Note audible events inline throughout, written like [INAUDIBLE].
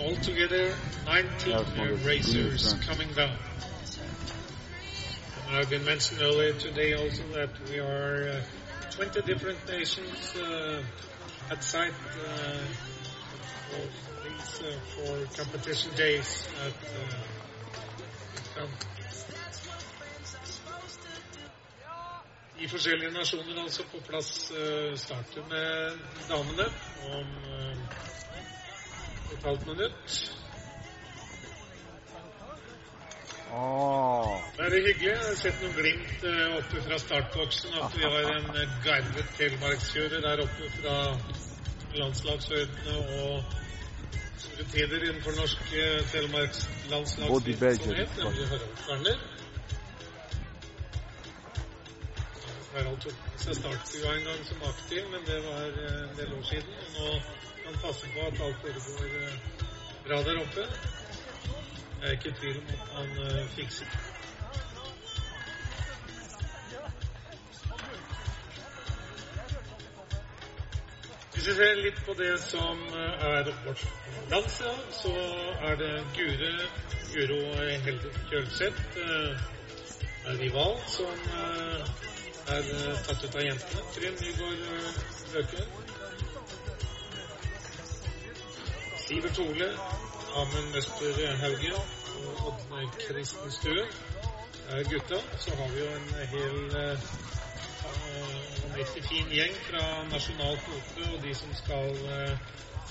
altogether 19 uh, racers coming down. And I've been mentioned earlier today also that we are uh, 20 different nations uh, at site uh, for these uh, four competition days at uh, I forskjellige nasjoner altså på plass uh, starter med damene om uh, et halvt minutt. Åh. Det er hyggelig. Jeg har sett noen glimt uh, oppe fra startboksen at vi har en uh, garvet telemarkskjører der oppe fra landslagshøydene og rutiner innenfor norsk uh, telemarkslandslagsvirksomhet, nemlig Harald Kverner. Harald tok seg startkua en gang som aktiv, men det var eh, en del år siden. Og nå kan passe på at alt foregår eh, bra der oppe. Jeg er ikke i tvil om at han eh, fikser. Hvis vi ser litt på det som eh, er vårt landslag, så er det Gure Guro Helde Kjølseth, er rival, som er tatt ut av jentene. Trym Nygaard eh, Sivert Ole, Amund Møster Haugen og Ådne Kristen Stue er gutta. Så har vi jo en hel eh, eh, fin gjeng fra nasjonal kvote og de som skal eh,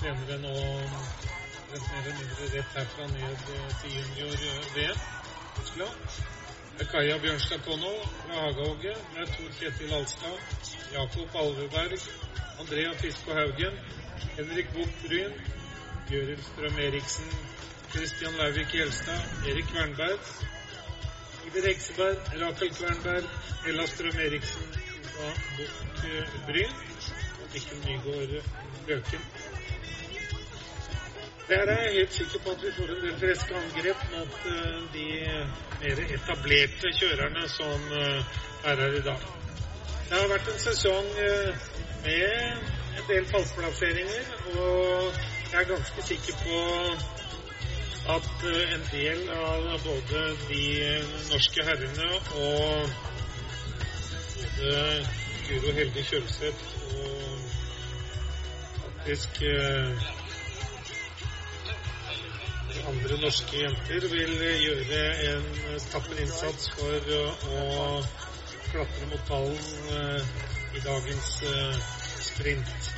senere nå mer eller mindre rett herfra ned eh, til junior-VM. Kaja Bjørnstad Konno fra Hagehogget. Er Tor Kjetil Alstad. Jakob Alveberg. Andrea Fisko Haugen. Henrik Buch Bryn. Gjøril Strøm Eriksen. Christian Lauvik Gjelstad. Erik Kvernberg. Iver Hekseberg. Rakel Kvernberg. Ella Strøm Eriksen. og Buch Bryn. Og Mikkel Nygaard Løken. Der er jeg helt sikker på at vi får en del friske angrep mot eh, de mer etablerte kjørerne som eh, er her i dag. Det har vært en sesong eh, med en del fallplasseringer, og jeg er ganske sikker på at eh, en del av både de norske herrene og både Guro Helge Kjølseth og faktisk de andre norske jenter vil gjøre en tapper innsats for å, klatre mot pallen eh, i dagens eh, sprint.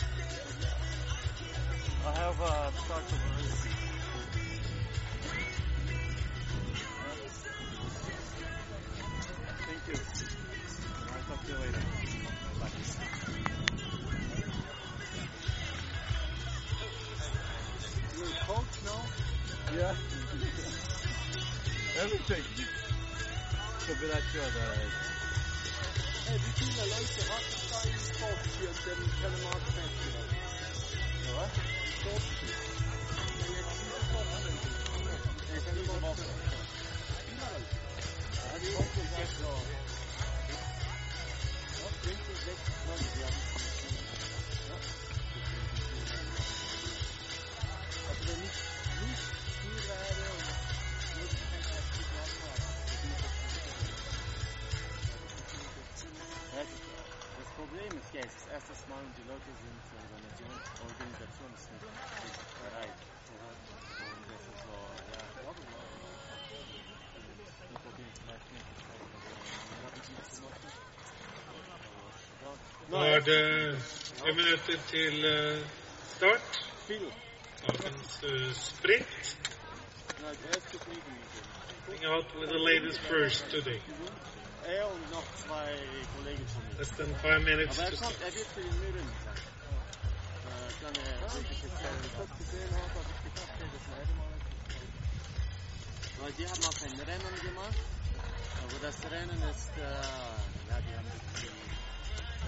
I have uh, of a. Thank you. I'll talk to you later. Bye. You're a coach now? Yeah. Everything. Så berättar jag där. Hey, wie viele Leute warten da im Sport für den Telemark Festival? Ja. Das Problem ist jetzt, erstes Mal und die Leute sind Var det tre minutter til eh, start? Dagens eh, sprint. Out with the ladies first today. Less than five minutes to start. Weil die haben auch ein Rennen gemacht, aber das Rennen ist, ja, die haben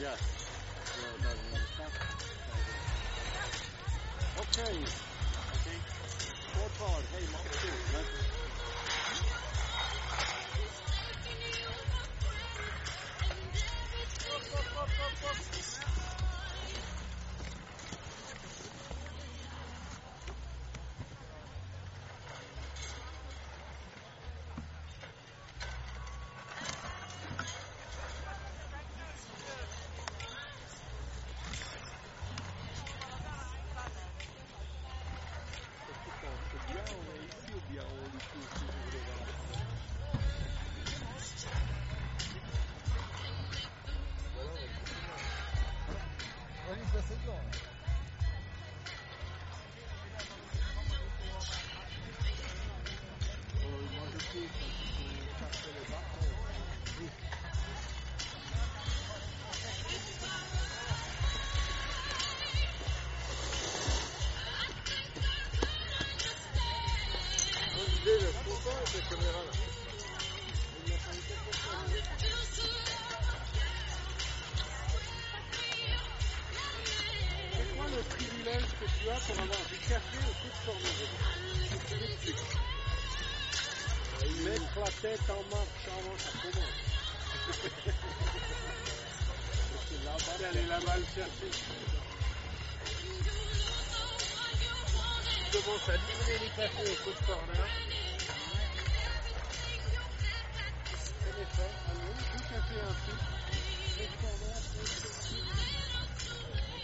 Ja. Okay. Scorecard. Hey, Mark. tête en marche, en marche, ça commence. C'est là-bas le chercher. Il commence à livrer les cafés au coup de corner. En effet, allez, tout à un truc.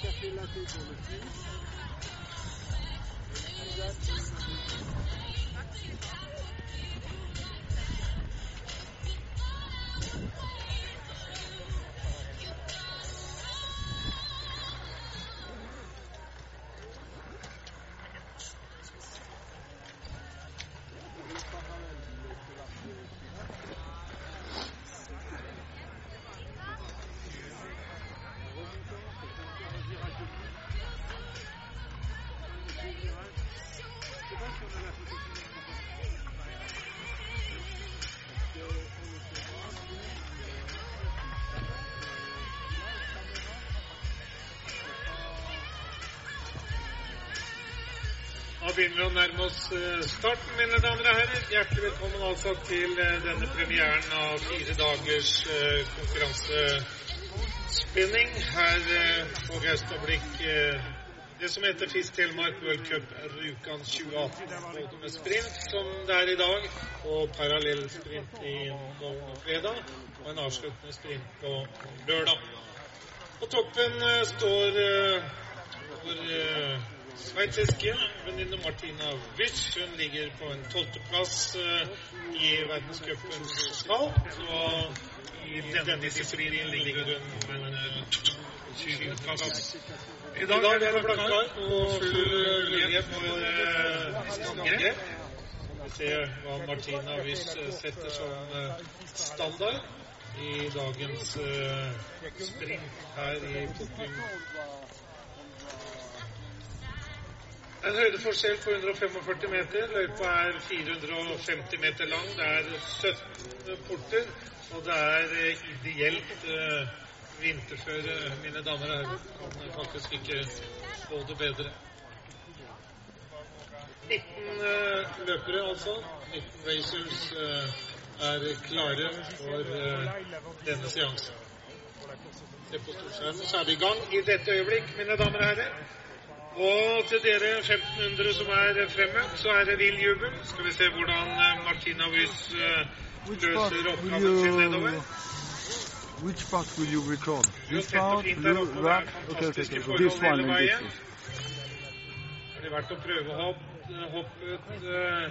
Tout à fait laté pour le film. Begynner å nærme oss eh, starten, mine damer og herrer. Hjertelig velkommen altså til eh, denne premieren av fire dagers eh, konkurransespinning her på Gaustablikk. Det som heter Fisk Telemark World Cup Rjukan 2018. Både med sprint, som det er i dag, og parallell sprint i fredag, og en avsluttende sprint på lørdag. På toppen står vår sveitsiske venninne Martina Wisch. Hun ligger på en tolvteplass uh, i verdenscupens fall. Og i denne disiplinen ligger hun på en uh, 20.-plass. I dag er det blankar og full mulighet for uh, angrep. Vi ser hva Martina Wisch uh, setter som standard i dagens sprint her i Pokum. En høydeforskjell på 145 meter. Løypa er 450 meter lang. Det er 17 porter, og det er eh, ideelt eh, vinterføre, mine damer og herrer. Kan faktisk ikke få det bedre. 19 eh, løpere, altså. 19 racers er klare for denne seansen. Se på storskjermen, så er vi i gang i dette øyeblikk, mine damer og herrer. Og til dere 1500 som er fremme, så er det vill jubel. Skal vi se hvordan eh, Martina Wyss eh, løser oppgaven sin nedover. Which part will you record? This part, blue, det right? Okay, okay, okay. So this one and this one. Det er verdt å prøve hopp, hoppet eh,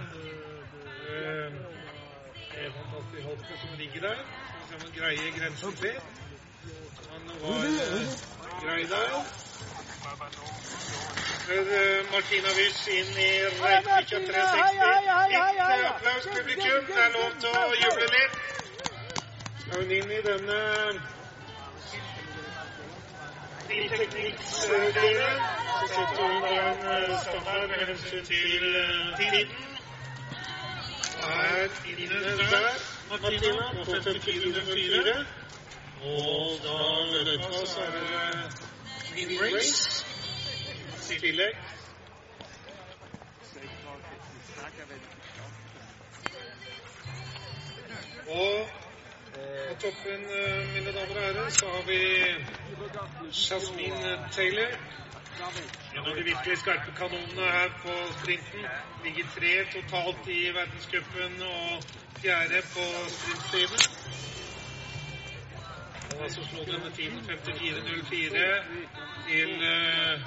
eh, Det fantastiske hoppet som ligger der. Skal vi se om han greier grensen til. Han var eh, grei der. Eh, Martina Wyss inn i Reykjavik 360. Litt applaus, publikum. Det er lov til å juble litt. Skal hun inn i denne bilteknikksdelen, så setter hun en eh, standard med hensyn til eh, tiden. Er inne der, Martina, på 5404. Og da løper så er det Green Race tillegg. Og på toppen, eh, mine damer og herrer, så har vi Jasmine Taylor. En av de virkelig skarpe kanonene her på sprinten. Ligger tre totalt i verdenscupen og fjerde på sprinttiden. Tiden 54.04 til eh,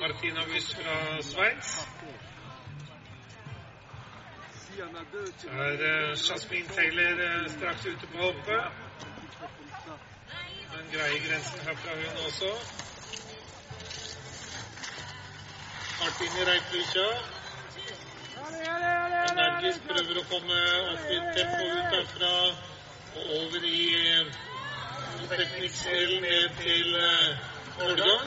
Martina Wyss fra Sveits. Så er Jasmin Jasmine Taylor eh, straks ute på hoppet. Men greier grensen herfra, hun også. Martine Reipvikja. Energisk prøver å komme opp i tempo ut derfra og over i eh, teknikkdelen ned til eh, Årgang.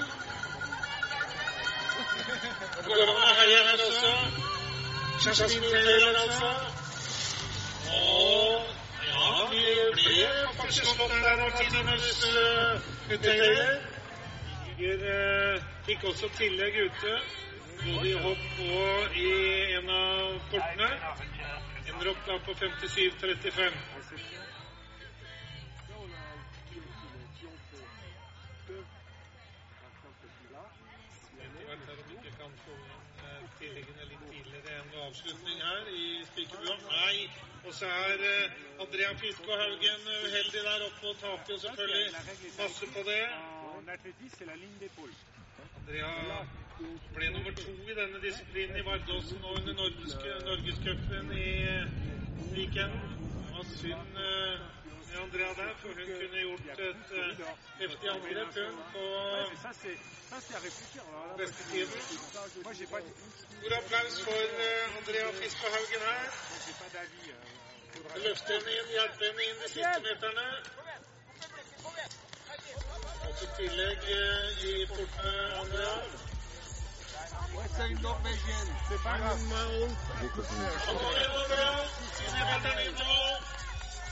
Går det an å heie her også? Jasmine Taylor, altså. Og ja, vi ble faktisk slått der av Martinus uh, Taylor. Ligger, uh, fikk også tillegg ute, både i hopp og i en av portene. Ender opp da på 57,35. Kan få eh, tilleggene litt tidligere enn avslutning her i Spikerbua. Nei. Og så er eh, Andrea Fiskå Haugen uheldig der oppe og taper jo selvfølgelig masse på det. Andrea ble nummer to i denne disiplinen i Vardåsen og under Norges, Norgescupen i eh, weekenden. Det var synd eh, med Andrea der, for hun kunne gjort et eh, heftig angrep hun på Ouais, mais ça, c'est ça, c'est à réfléchir. Alors là, beste tiden. moi, j'ai pas, Stor applaus for eh, Andrea Fiskå Haugen her. j'ai pas d'avis. euh, faudra- Løfte henne inn, hjelpe henne inn de siste meterne. Og til tillegg eh, i portene, Andrea. C'est pas grave. Kommer inn, Andrea. Inn i meterne inn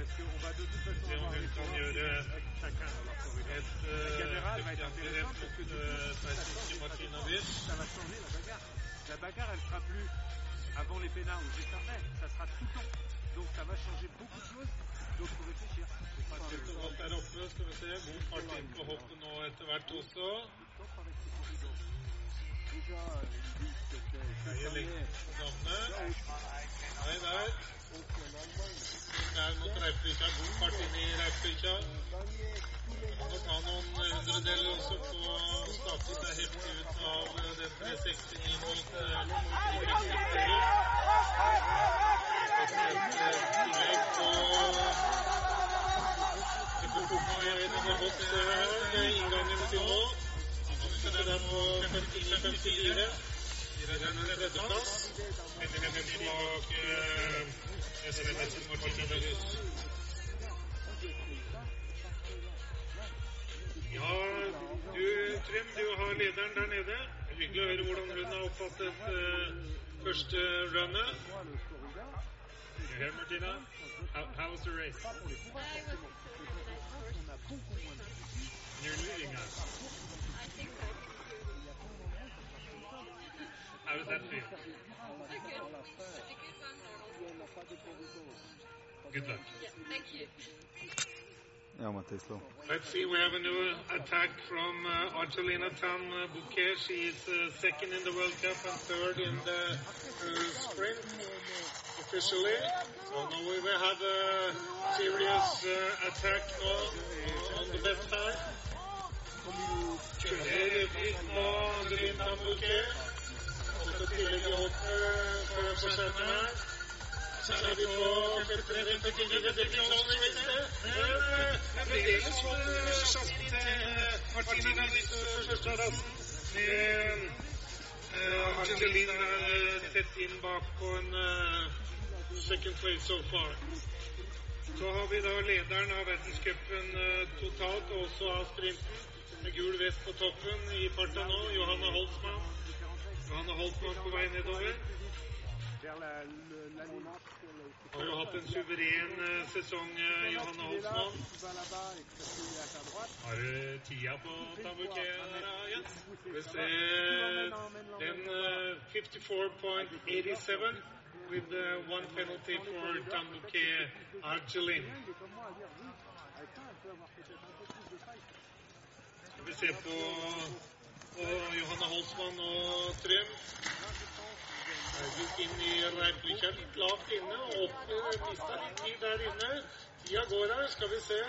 parce qu'on va de toute façon avoir des avec chacun dans leur corridor. La caméra va être intéressante parce que ça va changer la bagarre. La bagarre, elle sera plus avant les pénards ou juste après, ça sera tout le temps. Donc ça va changer beaucoup de choses. Donc il faut réfléchir. Alt er oppe, skal vi se. Mot fart inn på hoppet nå aussi en mot Reipvika. God fart inn i Reipvika. Kan nok ha noen hundredeler også på å starte seg heftig ut av den 369 mot Spesielt tillegg på inngangen til nå. Avslutter der på 54. Iragerne tredjeplass. Ja, du Trym, du har lederen der nede. Hyggelig å høre hvordan hun har oppfattet uh, første runnet. Here, Martina? How, how was the race? You're leading us. How does that feel? Good luck. Ja, Mattis Lå. Let's see, we have a new attack from uh, Argelina Tan uh, Bouquet. She is uh, second in the World Cup and third in the uh, sprint officially. So now we will have a serious uh, attack now uh, on the left side. Kjører fint nå, Angelina Tan Bouquet. Og så tillegger hoppet foran på skjermen her. Så er vi på 53-54 Division fremdeles holder Angelina er tett inn bak på en second place. Så har vi da lederen av verdenscupen totalt, og også av sprinten, med gul vest på toppen i farta nå, Johanna Holtzmann. Johanna Holtzmann på vei nedover. Ligne. Har hatt en suveren eh, sesong, Johanne à ta droite. Har du tida på Tabuke der, Jens? Vi ser Den eh, 54.87 with one penalty for Tabuke Argelin. Vi se på, på Johanne Holsmann og Trym. Gikk inn i litt lavt inne og opp, mista litt tid der inne. Tida går her, skal vi se.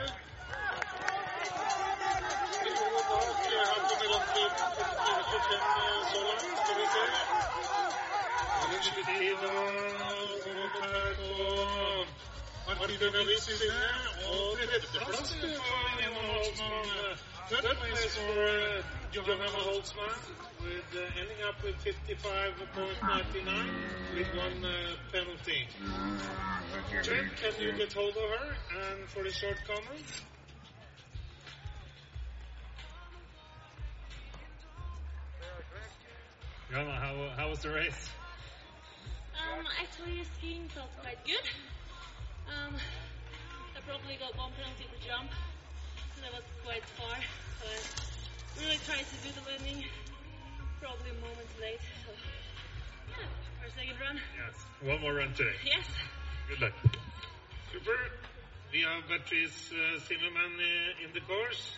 Går bak her på mellomtid 4.25 så langt, skal vi se. Er det sluttid å gå mot her Og Third place for uh, Johanna Holtzmann with uh, ending up with 55.99 with one uh, penalty. Trent, can you get hold of her and for the short comment? Johanna, how, how was the race? Um, actually, skiing felt quite good. Um, I probably got one penalty per jump, and I was quite far, But I really tried to do the landing. Probably a moment late, so yeah, for a second run. Yes. One more run today. Yes. Good luck. Super. Vi har Beatrice uh, Zimmermann uh, in the course.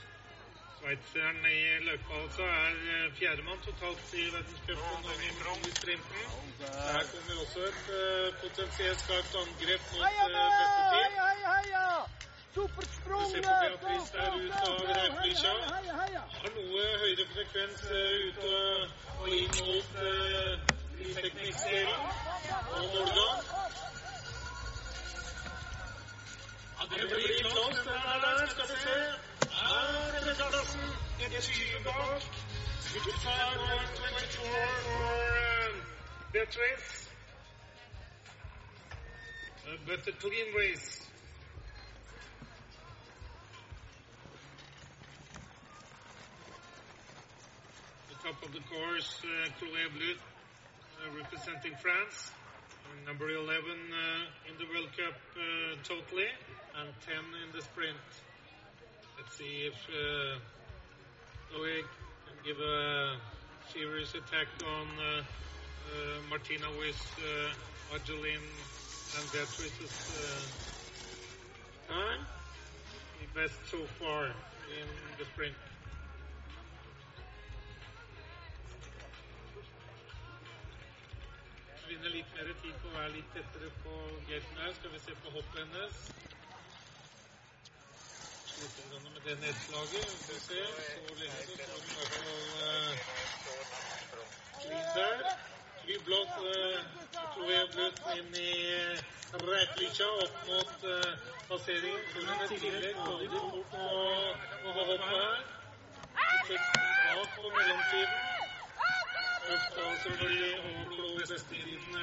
Sveitseren i løypa altså er uh, fjerdemann totalt i verdenscupen og i sprinten. Her kommer også et uh, potensielt skarpt angrep mot uh, beste tid. Vi ser på Beatrice der ut av heia! Har noe høyere frekvens ut og, inn mot uh, teknikkdelen og målgang. Ja, det blir der. Skal vi se. Er tredjeplassen et 20 bak. 55.24 for uh, Beatrice. Uh, but a clean race. the top of the course, uh, representing France. Uh, Number 11 uh, in the World Cup uh, totally, and 10 in the sprint. See if uh, Chloé can give a serious attack on uh, uh, Martina with uh, Argeline and Beatrice's uh, time. The best so far in the sprint. Vinner litt mer tid på å være litt tettere på gaten her. Skal vi se på hoppet hennes. Sliter grann med det nedslaget. Vi se. Så så står i hvert fall uh, der. Flyblått uh, Chloé Blutt inn i uh, opp mot uh, passeringen. Får hun et både i fort og, og hoppet her. Teksten bak på mellomtiden. Øfta selvfølgelig og Chloé der.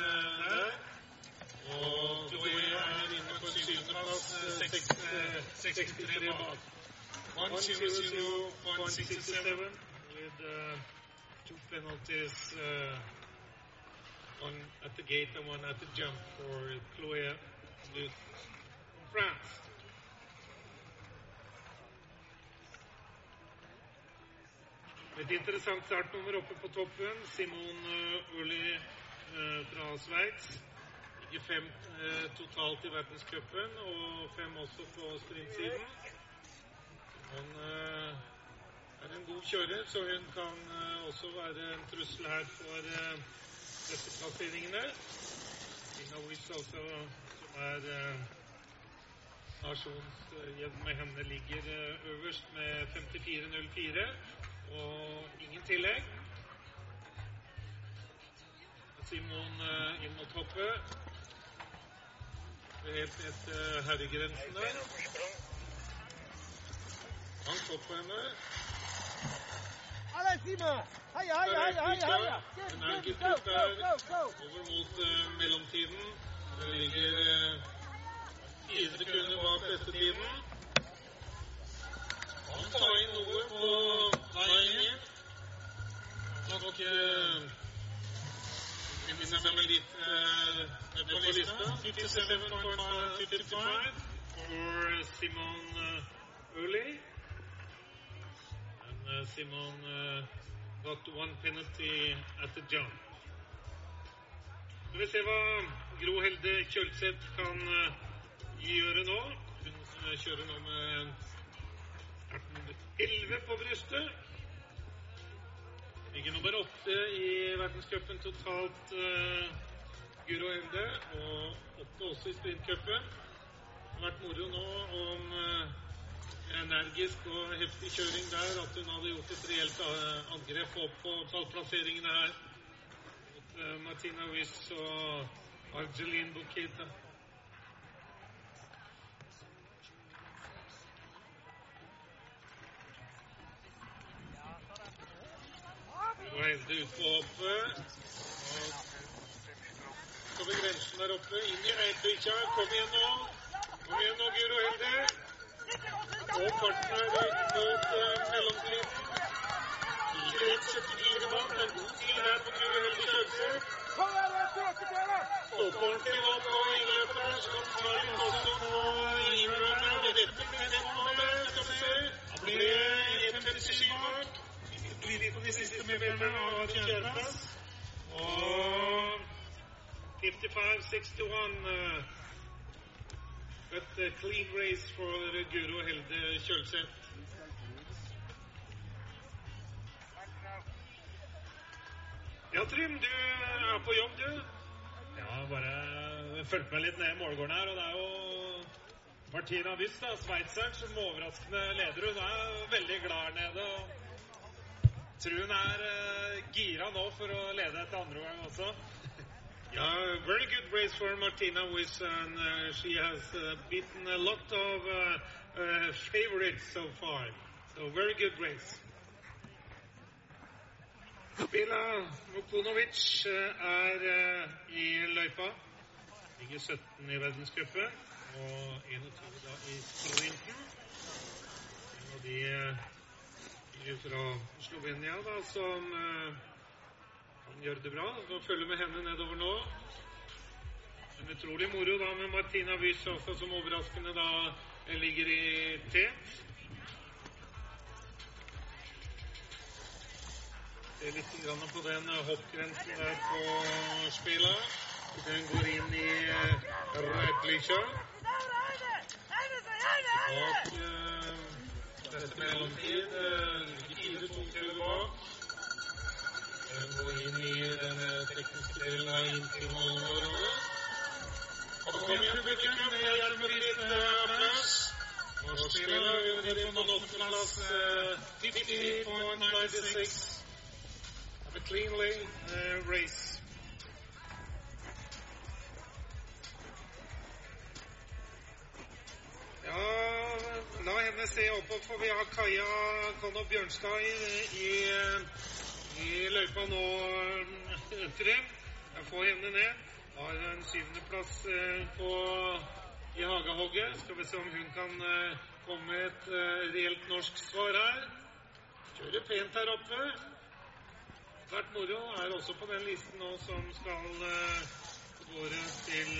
Og Chloé inne på syvendeplass, eh, 63 bak. 1.00.67 with uh, two penalties, uh, one at the gate and one at the jump for Chloé from France. Et interessant startnummer oppe på toppen. Simon uh, Uli fra Sveits. Ligger fem eh, totalt i verdenscupen, og fem også på sprintsiden. Han eh, er en god kjører, så hun kan eh, også være en trussel her for eh, disse plasseringene. Tina Wiss altså, som er nasjons, nasjonsjevn med henne, ligger uh, øverst med 54,04 og ingen tillegg. Simon inn mot hoppet. Helt ned til herregrensen der. Han stopper på henne. Hei, hei, hei, hei. Get, Den er ikke go, der. Over mot uh, mellomtiden. Det ligger fire uh, sekunder bak bestetiden. Han tar inn noe på veien. Nok eh, finner seg med litt eh, på lista. 57.55 For Simon Early. And uh, Simon uh, got one penalty at the jump. Skal vi se hva Gro Helde Kjølseth kan gjøre nå. Hun kjører nå med 11 på brystet. Ligger nummer åtte i verdenscupen totalt, uh, Guro Evde. Og åtte også i sprintcupen. Det har vært moro nå om uh, energisk og heftig kjøring der, at hun hadde gjort et reelt uh, angrep opp på pallplasseringene her. Mot Martina Wiss og Argelin Bukita. Guro Helde oppe, på Så Og over grensen der oppe, inn i Eidbykkja. Kom igjen nå. Kom igjen nå, Guro Helde. Og farten er ut mot uh, mellomtiden. 4.74 bak. Det En god tid her på Guro Helde på ordentlig nå her. Så kan ta litt også på innløpet. Og dette blir det nå, det. Skal vi se. Det blir 1.57 bak. Blir de på de siste meterne av fjerdeplass. Og 55-61. Et clean race for Guro Helde Kjølseth. Ja, Trym, du er på jobb, du? Ja, bare fulgte meg litt ned i målgården her, og det er jo Martina Wyss, sveitseren, som overraskende leder. Hun er veldig glad her nede. og Tror hun er uh, gira nå for å lede etter andre gang også. [LAUGHS] Yeah, very good race for Martina Wiss, and uh, she has uh, beaten a lot of uh, uh, favorites so far. So very good race. Bila Vukonovic er i løypa. Ligger 17 i verdenscupen og 21 da i sprinten. En av de fra Slovenia da, som uh, han gjør det bra. Så følger med henne nedover nå. En utrolig moro da med Martina Wyss også, som overraskende da ligger i tet. Se litt grann på den hoppgrensen der på spillet. Den går inn i Rødlykja. Og eh, dette mellomtid eh, ligger fire tunge bak. Går inn i den tekniske delen av inntil målområdet. Og så kommer publikum med hjelmeritt applaus. Nå spiller vi på åttendeplass 50.96. A race. Ja, la henne se oppover, for vi har Kaja Konno Bjørnstad i, i, i løypa nå, Trym. Jeg får henne ned. Har en syvendeplass eh, på i hagehogget. Skal vi se om hun kan eh, komme med et eh, reelt norsk svar her. Kjører pent her oppe. Svært moro. Er også på den listen nå som skal gå til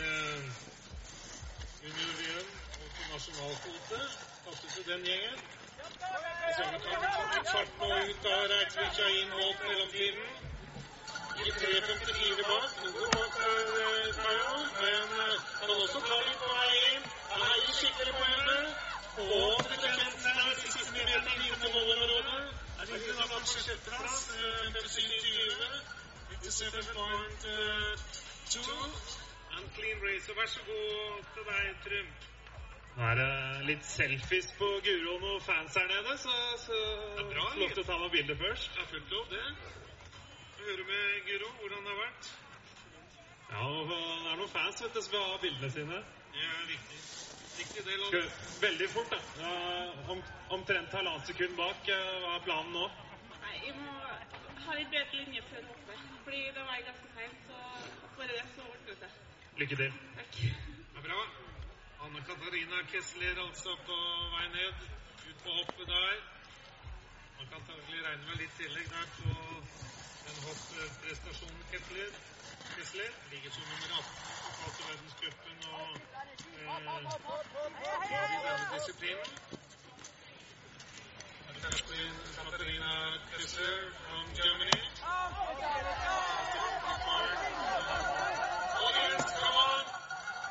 junior-VM og til nasjonalkvote. Passer til den gjengen. Og så kan vi ta litt fart nå ut av Reitvikja inn mot mellomtiden. I 3.54 bak. Noe bak for uh, Kaja. Men uh, kan også ta litt på vei inn. Han heier skikkelig på henne. Og frekvensen er de siste meterne inn til målområdet. Er ligger da på sjetteplass. 57.2. And clean race. Så vær så god til deg, Trym. Nå er det litt selfies på Guro og noen fans her nede, så, så det er bra, lov til å ta noen bilder først. Det er fullt lov, det. Få høre med Guro hvordan det har vært. Ja, det er noen fans vet du, som vil ha bildene sine. Det er viktig. viktig del av det. Veldig fort, da. Om, omtrent halvannet sekund bak. eh, Hva er planen nå? Nei, jeg må ha litt bedre linje før hoppet. Fordi det var ganske seint, så bare det, så ordner det seg. Lykke til. Takk. Det er bra. Anne Katarina Kessler altså på vei ned. Ut på hoppet der. Man kan selvfølgelig regne med litt tillegg der på den hoppprestasjonen Kessler. Kessler ligger som nummer 18 totalt i verdenscupen og eh, i denne disiplinen. Katarina, Kessler fra Germany. Oh yes, come on.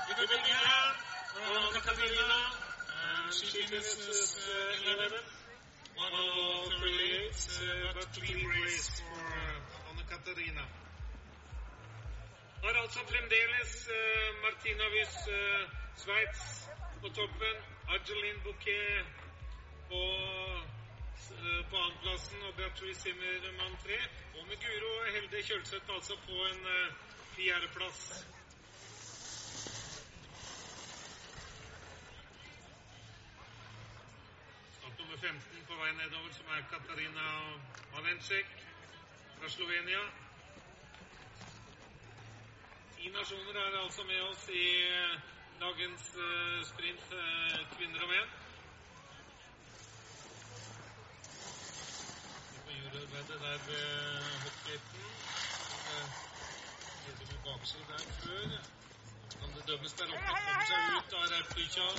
Give a big hand for Katarina. And she finishes uh, 11. 103.8, uh, but clean race for uh, Anne Katarina. Har altså fremdeles uh, Martina Wyss, uh, Sveits, på toppen. Argeline Bouquet på, uh, på annenplassen og Beatrice Zimmermann tre. Og med Guro Helde Kjølseth altså på en uh, fjerdeplass. 15 på vei nedover, som er Katarina Valencek fra Slovenia. Ti nasjoner er altså med oss i dagens eh, sprint eh, kvinner og menn. Vi får juryarbeidet der ved hoppgaten. Litt med bakside der før. Kan det dømmes der oppe? Kommer seg ut av Reiplykkja.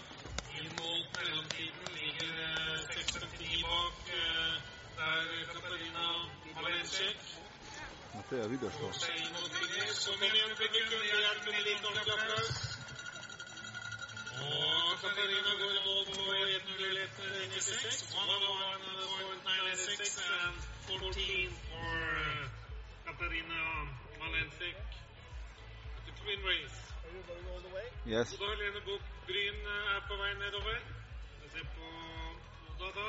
I mål på mellomtiden ligger eh, 6.59 bak. eh, Der Katarina Malencek. Dette er videoslå. Som igjen publikum hjelper med litt ordentlig applaus. Og Katarina går i mål på 1.01.96. 101.96 and 14 for uh, Katarina Malencek. The twin race. Yes. Oda Helene Buch Bryn eh, er på vei nedover. Vi ser på Oda da.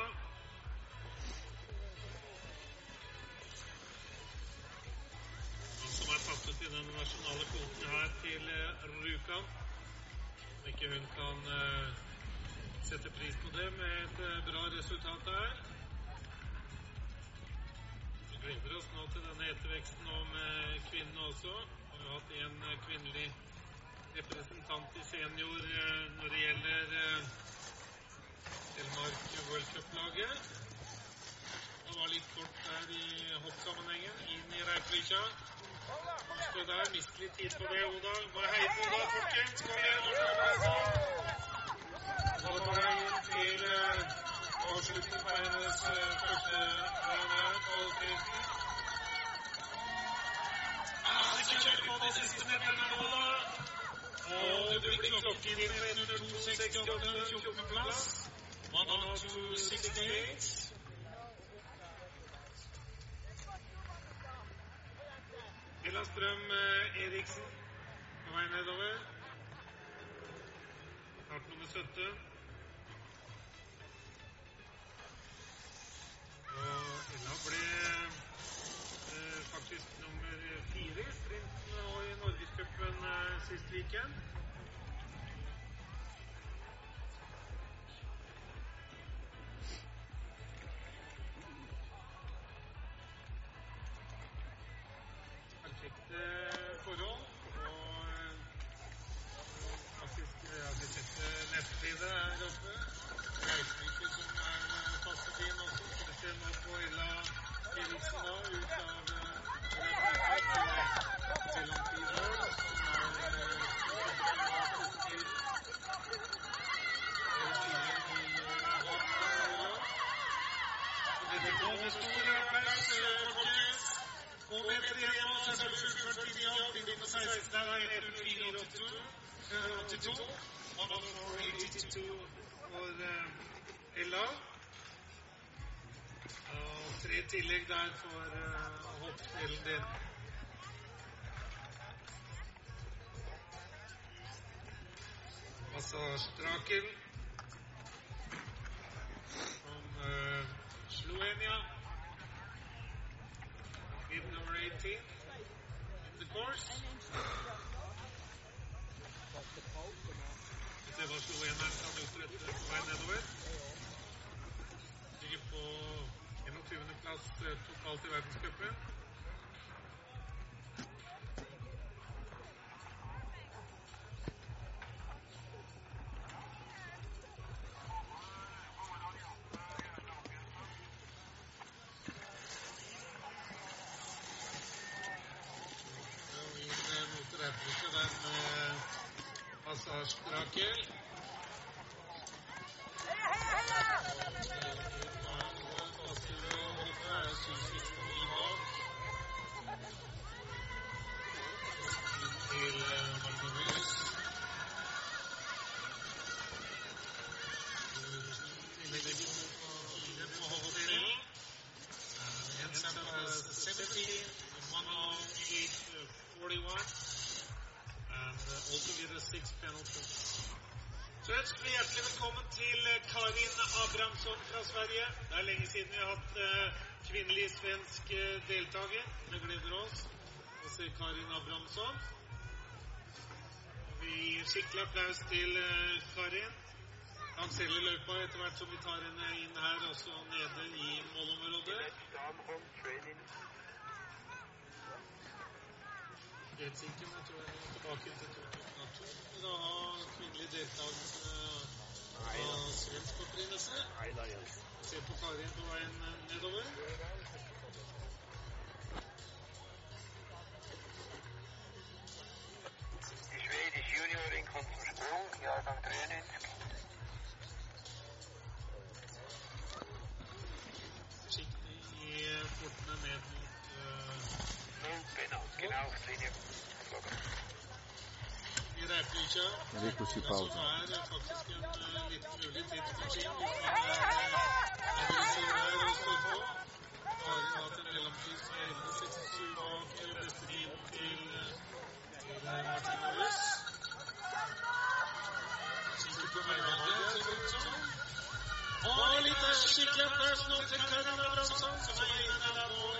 Som er tatt ut i den nasjonale kvoten her til eh, Rjukan. Om ikke hun kan eh, sette pris på det med et bra resultat der. Vi gleder oss nå til denne etterveksten om kvinnene også. Vi har hatt en kvinnelig representant i senior eh, når det gjelder eh, Telemark World Cup-laget. Det var litt kort der i hoppsammenhengen. Inn i Reipvika. Stå der, miste litt tid på det, Oda. Bare hei på Oda, folkens. Kom igjen. nå skal. Nå er på vei inn til eh, avslutning på hennes eh, første her, kvaliteten. Ja, vi skal kjøre på de siste meterne, Oda. Og det blir klokken inn med 02.68, 14. plass. 102.68. Ella Strøm eh, Eriksen på vei nedover. Kart nummer 70. Og Ella ble eh, faktisk nummer fire i sprinten og i Norgescupen eh, sist tillegg der for uh, hoppspillen din. Massasjedraken passar, acho que aqui. Ønsker vi hjertelig velkommen til eh, Karin Abrahamsson fra Sverige. Det er lenge siden vi har hatt eh, kvinnelig svensk eh, deltaker. Det gleder oss å se Karin Abrahamsson. Vi gir skikkelig applaus til Karin. Karin. selger løypa etter hvert som vi tar henne inn her, også nede i målområdet. Gretzinken jeg tror jeg er tilbake til 2002. Da har kvinnelig deltakelse av svensk opprinnelse. Se på Karin på veien nedover.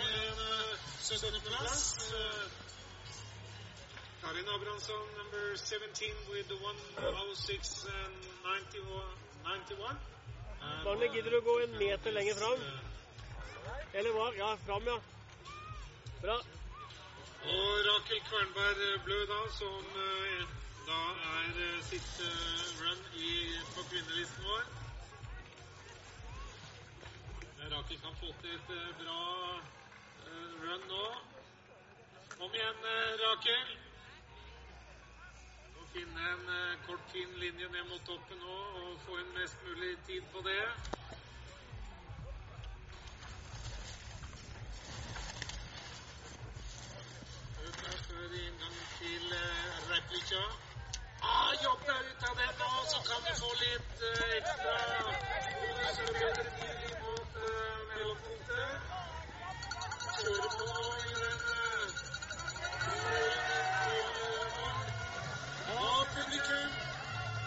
En uh, 17.-plass. Uh, Karin Abrahamsson, number 17 with the 106 and 91. 91. And, Magne, gidder du å gå en meter lenger fram? uh, Eller hva? Ja, fram, ja. Bra. Og Rakel Kvernberg Blø, da, som eh, da er siste run i, på kvinnelisten vår. Rakel kan få til et bra run nå. Kom igjen, Rakel. Finne en eh, kort, fin linje ned mot toppen nå og få en mest mulig tid på det. Ut her før inngang til uh, Replica. Ah, jobb deg ut av den nå, så kan du få litt eh, ekstra bonus og tid mot mellompunktet. Kjøre på i den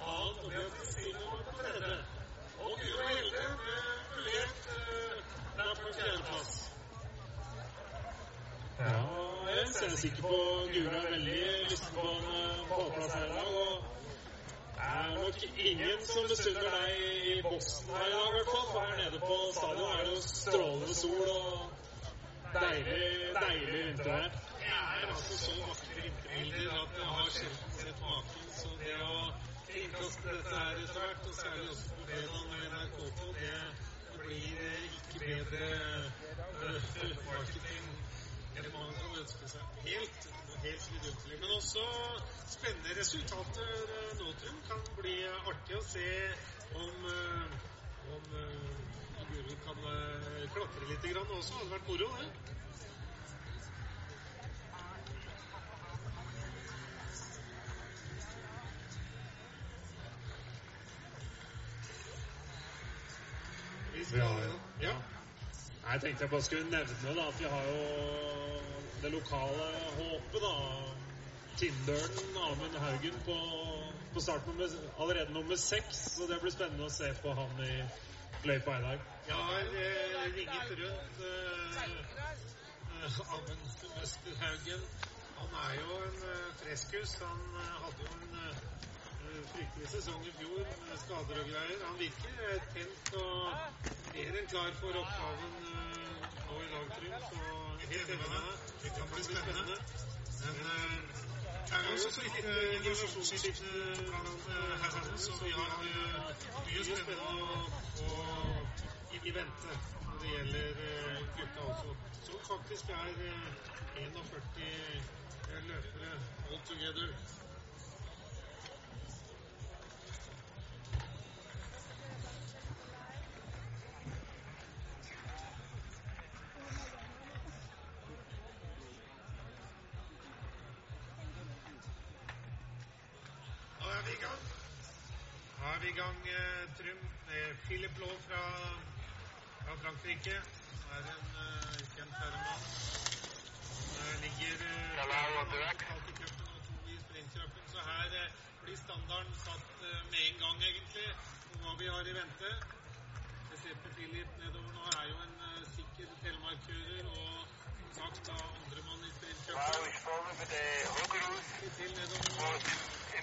Rafael Er det ingen 17 plass på 1.93? 105.93. And for penalties for Rakel. Michel Ja, Hagen. Hun eh, beholder ledelsen sin, eh, Martina. Voorgraf in de eerste graaf is hij opspringen. var en eh, her. Eh, Arjun eh, stanset helt på annen og tredje. Og Guro Helde med eh, der på fjerdeplass. Ja, jeg ser sikker på Guro er veldig lysten på en eh, pallplass her i dag. og det er nok ingen som misunner deg i boksen her i dag, i hvert fall. For her nede på stadion er det jo strålende sol og deilig, deilig vintervær. Det er altså så vakre vinterbilder at jeg har sjelden sett maken. Så det å kringkaste dette er svært, og særlig også på fredag med NRK2, det blir ikke bedre uh, marketing enn man kan ønske seg. Helt, helt vidunderlig. Men også spennende resultater eh, nå, Trym. Kan bli artig å se om, om Guro kan klatre litt grann også. Hadde vært moro, det. Jeg tenkte jeg bare skulle nevne da, at vi har jo det lokale håpet. da. Tindølen Amund Haugen på, på start nummer, allerede nummer seks. Så det blir spennende å se på han i løypa i dag. Jeg har eh, ringet rundt eh, Amund Møster Haugen. Han er jo en eh, freskus. Han eh, hadde jo en eh, fryktelig sesong i fjor med skader og greier. Han virker tent og mer enn klar for oppgaven nå i dag, Trym. Så helt enig Det kan bli spennende. Men det er også litt generasjonsskifte blant herrene, så vi har mye spennende å, i vente når det gjelder gutta også. Som faktisk er 41 løpere all together. Gang, Trym, med Philip Law fra, fra Frankrike. Han er en uh, kjent herremann. Han ligger uh, i cupen og to i sprintcupen, så her uh, blir standarden satt med en gang, egentlig, på hva vi har i vente. Jeg ser på Philip nedover nå, er jo en sikker telemarkkjører og som sagt da andremann i sprintcupen. Til nedover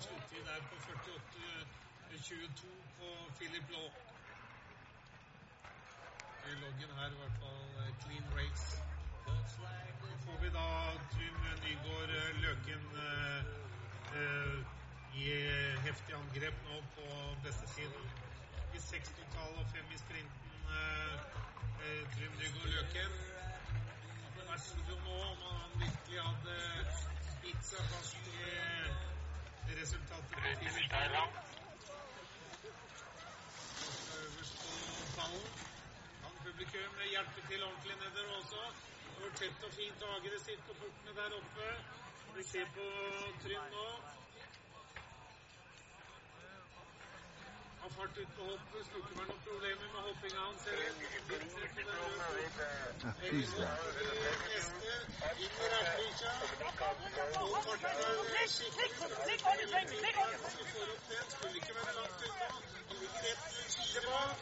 Sluttid der på 48-22 på Philip Law. I loggen her i hvert fall clean race. Så får vi da Trym Nygaard Løken eh, i heftig angrep nå på beste siden. I seks total og fem i sprinten. Eh, Trym Nygaard Løken. Det verste nå om han virkelig hadde bitt seg fast i resultatet Philip Law. Øverst på ballen kan publikum hjelpe til ordentlig nedover også. Var tett og fint og aggressivt på portene der oppe. Vi ser på Trym nå. Farten er skikkelig. Så får opp den. Skulle ikke være langt unna. Han ligger rett rundt fire bak.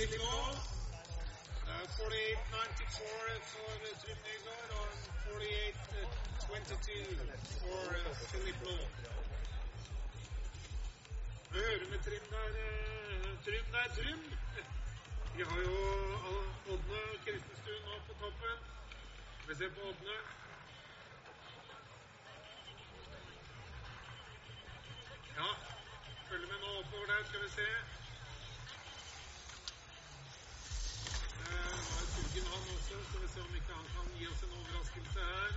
Det er 48-94 for Trym Nygaard og 48-22 for Philip Law. Vi hører med Trym der. Trym der, Trym. Vi har jo Ådne Kristenstuen nå på toppen. Vi ser på Ådne. Ja, følg med nå oppover der, skal vi se. Eh, nå er Turgen han også. Skal vi se om ikke han kan gi oss en overraskelse her.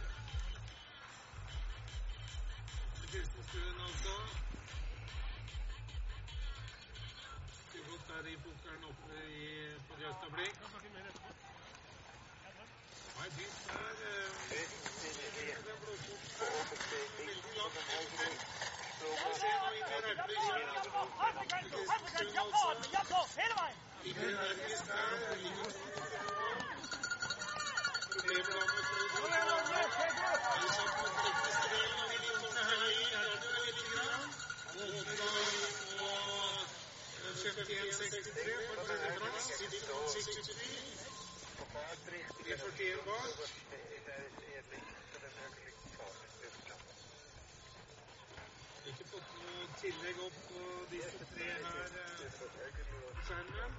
Kristenstuen altså. Gått der i pokeren oppe i, på Gaustablikk. Nei. Eh, det er blåfort. Veldig langt vi. 63, 63, 63, 63, 63, 63, opp, eh, tillegg opp på disse tre her eh, på skjermen.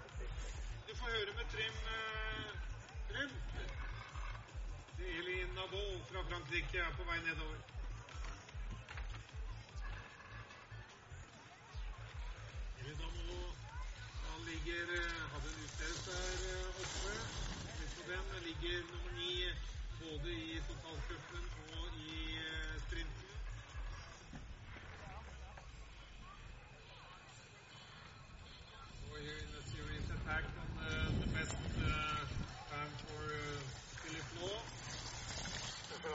Du får høre med Trym eh, Trym. Elin Nabeau fra Frankrike er på vei nedover. Elin Nabeau, han ligger Hadde en utdelt der oppe. På den ligger nummer ni både i totalcupen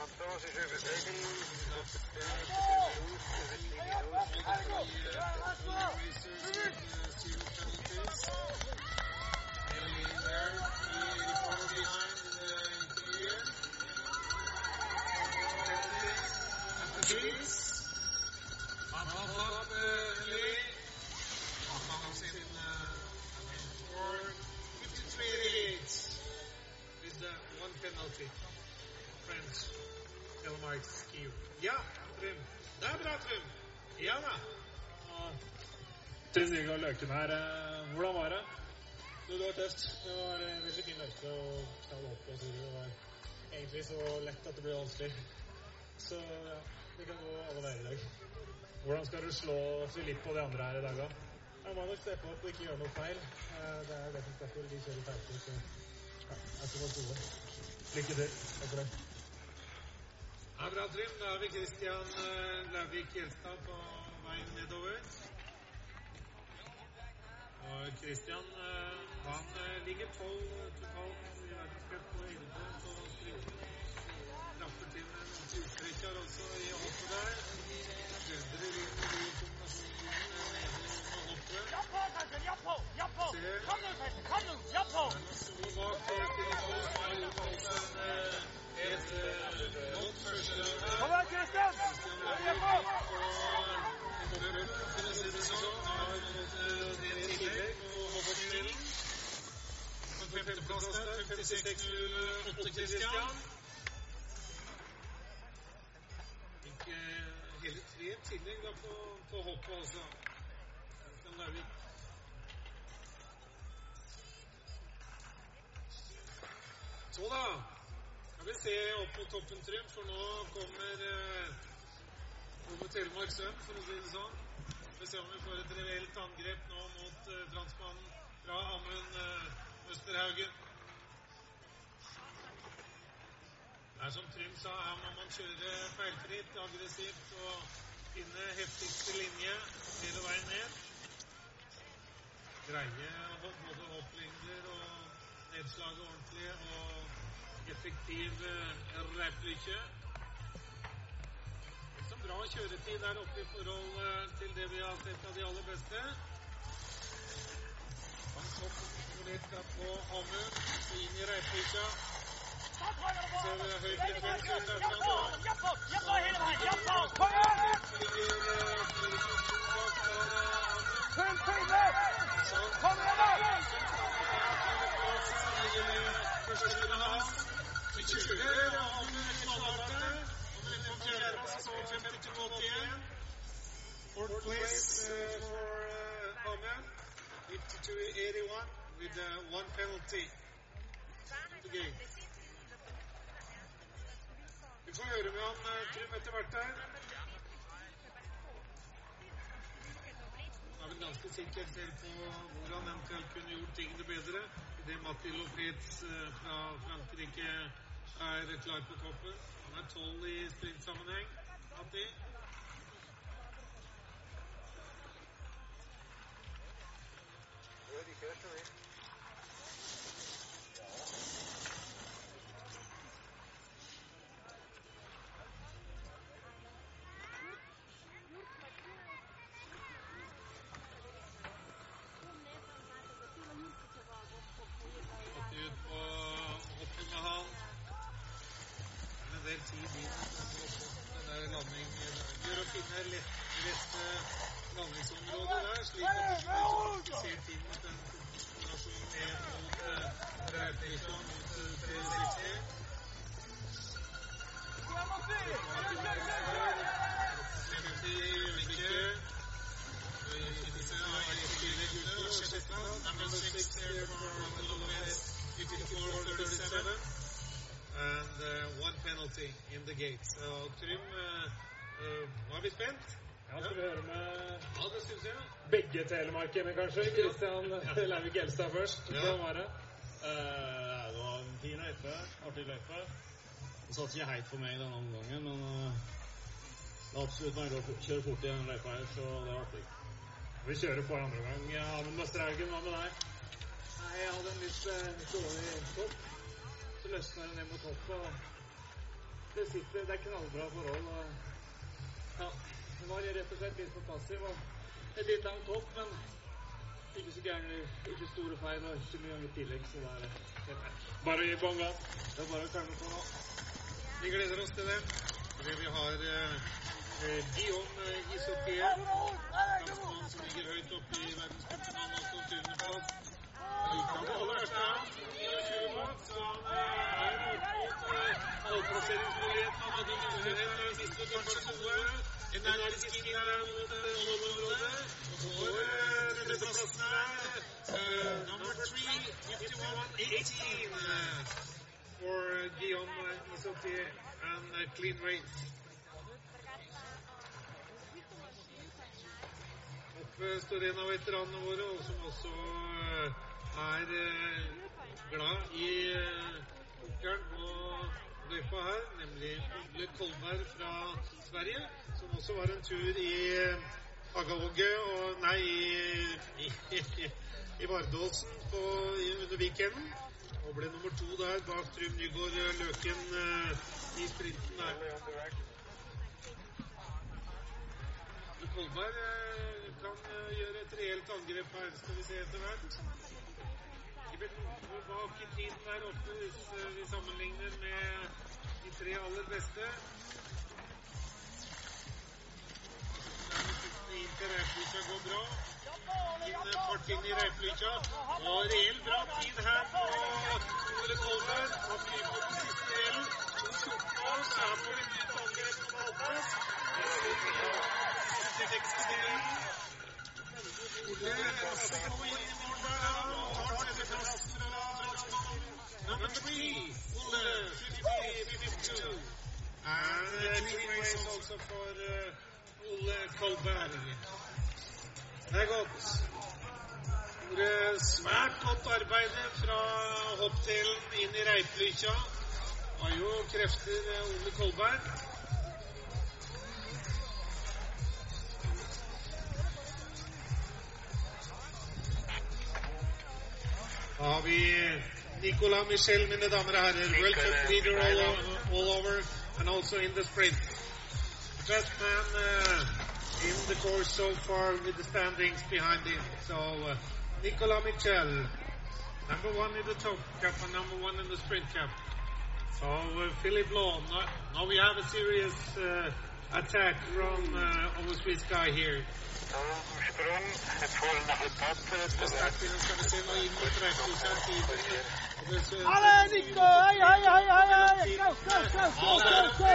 penalty. Ja, Trym. Det er bra, Trym. Ja da. Trym Nygaard Løken her. eh, Hvordan var det? Du, det var tøft. Det var veldig fin løype å knall opp på. Det var egentlig så lett at det ble vanskelig. Så ja, det kan gå alle veier i dag. Hvordan skal du slå Filip og de andre her i dag, da? Jeg må nok steppe opp og ikke gjøre noe feil. Eh, Det er det. De kjører feil. Så ja, jeg skal være gode. Lykke til. Takk for det. Ja, bra, Trym. Da har vi Christian eh, Lauvik Gjelstad på veien nedover. Og Christian eh, han eh, ligger tolv totalt i verdenscup på 11 på sprinten. Trapper til med noen utstrekker også i hoppet Så da skal vi se opp mot toppen, Trym, for nå kommer eh, Ove Telemark Søm, for å si det sånn. Vi ser om vi får et reelt angrep nå mot eh, transmannen fra Amund eh, Østerhaugen. Det er som Trym sa, her må man kjøre feilfritt, aggressivt og finne heftigste linje hele veien ned. Greie både hopplengder og nedslaget ordentlig og effektiv eh, reiplykke. Liksom bra kjøretid der oppe i forhold eh, til det vi har sett av de aller beste. Han så litt på Amund, så inn i. Ser vi høy frekvens ut derfra nå. Eh, eh. Kom igjen, da! Fourth place uh, for uh, Ahmed, 52-81 with uh, one penalty. Er klar på toppen. Han er tolv i sprintsammenheng. Matti. Den der landing. Det gjør å finne lett, rett eh, landingsområde der, slik at du ikke ser inn mot den kombinasjonen ned mot uh, Reiplikka, mot uh, 360. Femti øyeblikket. Number six there for Lopez, 54-37. And uh, one penalty in the gate. Så Trym, uh, uh, nå er vi spent. Ja, skal vi høre med Ja, det synes jeg. begge telemarkene, kanskje? Kristian [LAUGHS] Lauvik Elstad først. Ja. Hvordan var det? Uh, det var en fin løype. Artig løype. Det satt ikke heit for meg denne omgangen, men eh, det er absolutt mulig å fort- kjøre fort i denne løypa her, så det er artig. Vi kjører på andre gang. Ja, men Møsterhaugen, hva med deg? Nei, jeg hadde en litt, eh, litt dårlig topp. Så løsner det ned mot topp, og det sitter Det er knallbra forhold. Og, ja, det var rett og slett litt for passiv. Og et litt langt hopp, men ikke så gærne, ikke store feil og ikke mye i tillegg. Så det er det er bare å gi bonga. Det er bare å klemme på nå. Vi gleder oss til det. Fordi vi har eh, eh, Guillaume eh, Isopie, franskmann som ligger høyt oppe i verdenscupen. og her. 29 plass, så han opp mot pallplasseringsmuligheten. Han hadde mulighet til siste kanskje gode. Energisk inn der mot målområdet. Og så tredjeplassen her. number three, 51-18 for Guillaume Isopie and a clean står en av veteranene våre, og som også eh, er eh, glad i eh, pokeren og løypa her, nemlig Ole Kolberg fra Sverige, som også var en tur i Agavogge og Nei, i, i, i Vardåsen på, i, under weekenden. Og ble nummer to der bak Trym Nygaard Løken eh, i sprinten der. Kolberg eh, kan eh, gjøre et reelt angrep her, skal vi se etter hvert. Noe bak i tiden der oppe hvis eh, vi sammenligner med de tre aller beste. Inn til Reiplykkja går bra. Inn fart i Reiplykkja. Og reell bra tid her på Ole Kolberg. Han kryper på siste delen. Så her får vi nytt angrep på ballplass. Siste tekstdelen. Ole rasser på 73, Ole 53, 52. And uh, three race also for uh, Ole Svært godt arbeid fra hoppdelen inn i reiplykkja. Har jo krefter Ole Kolberg. Har vi Nicolas Michel, mine damer og herrer. World Cup leader all, all over, and also in the sprint. Best man uh, in the course so far with the standings behind him. So, uh, Nicolas Michel, number one in the top cup and number one in the sprint cup. So, uh, Philip Law, now, now we have a serious uh, attack from uh, our Swiss guy here. Sprung for resultat. Sterkt inn, skal vi se nå inn mot Reykjavik tidlig. Og det ser- Alle, Nico! Hei, hei, hei, hei, hei! Go, go, go, go, go, go!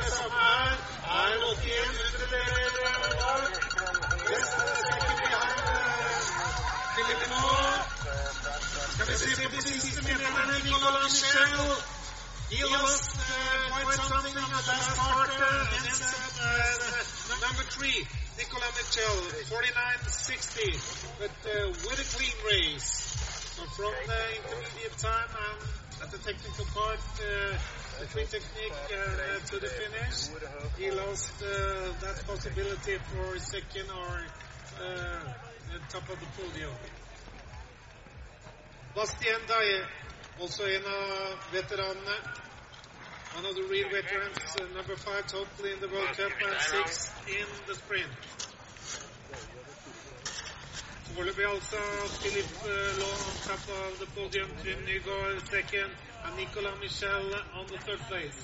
Det samme her. Er 81 hundredeler var. Resten er sikkert behind Philip Law. Skal vi se på de siste meterne. Nicolas Michel. He lost uh, quite something on the last part. Uh, and then uh, number three, Nicola Mitchell, 49.60, but uh, with a clean race. So from the intermediate time and at the technical part, uh, between technique technique uh, to the finish, he lost uh, that possibility for second or uh, top of the podium. Bastien Daye, also en av veteranene. One of the real veterans, uh, number five totally in the World Cup and six in the sprint. Foreløpig altså Philip uh, on top of the podium, Trym Nygaard second, and Nicolas Michel on the third place.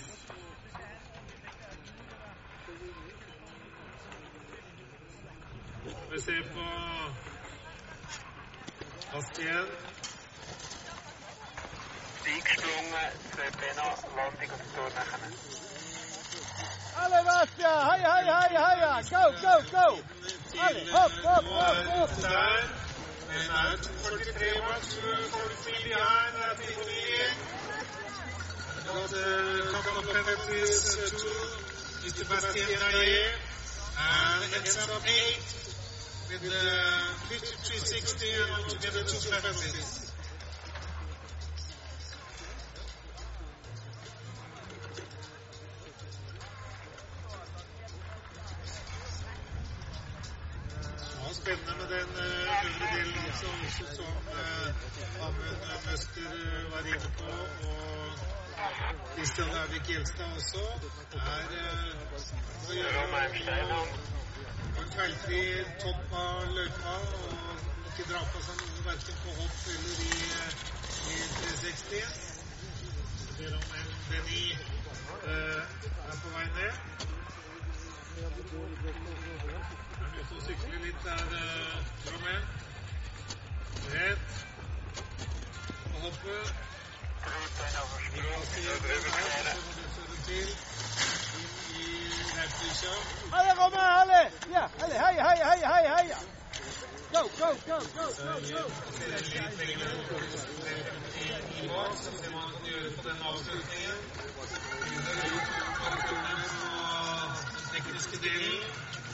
Vi ser på. Hei, hei, hei, heia! Go, go, go! Alle, hopp, hopp, hopp, er 43 watts, 43 behind. Got a couple of penalties uh, to Mr. Bastien Daye. And ends up eight with uh, 53.60 and altogether two penalties. Kristian Gjelstad også er eh, å gjøre en feilfri topp av løypa og ikke dra på seg noe verken på hopp eller i, i 360. Ser om en Benny eh, er på vei ned. Er ute og sykler litt der, Romain. Rett. på hoppet. Heia, Romme! det? Ja, heia, heia, heia, heia, heia, heia! Go, go, go, go, go, go! tekniske delen.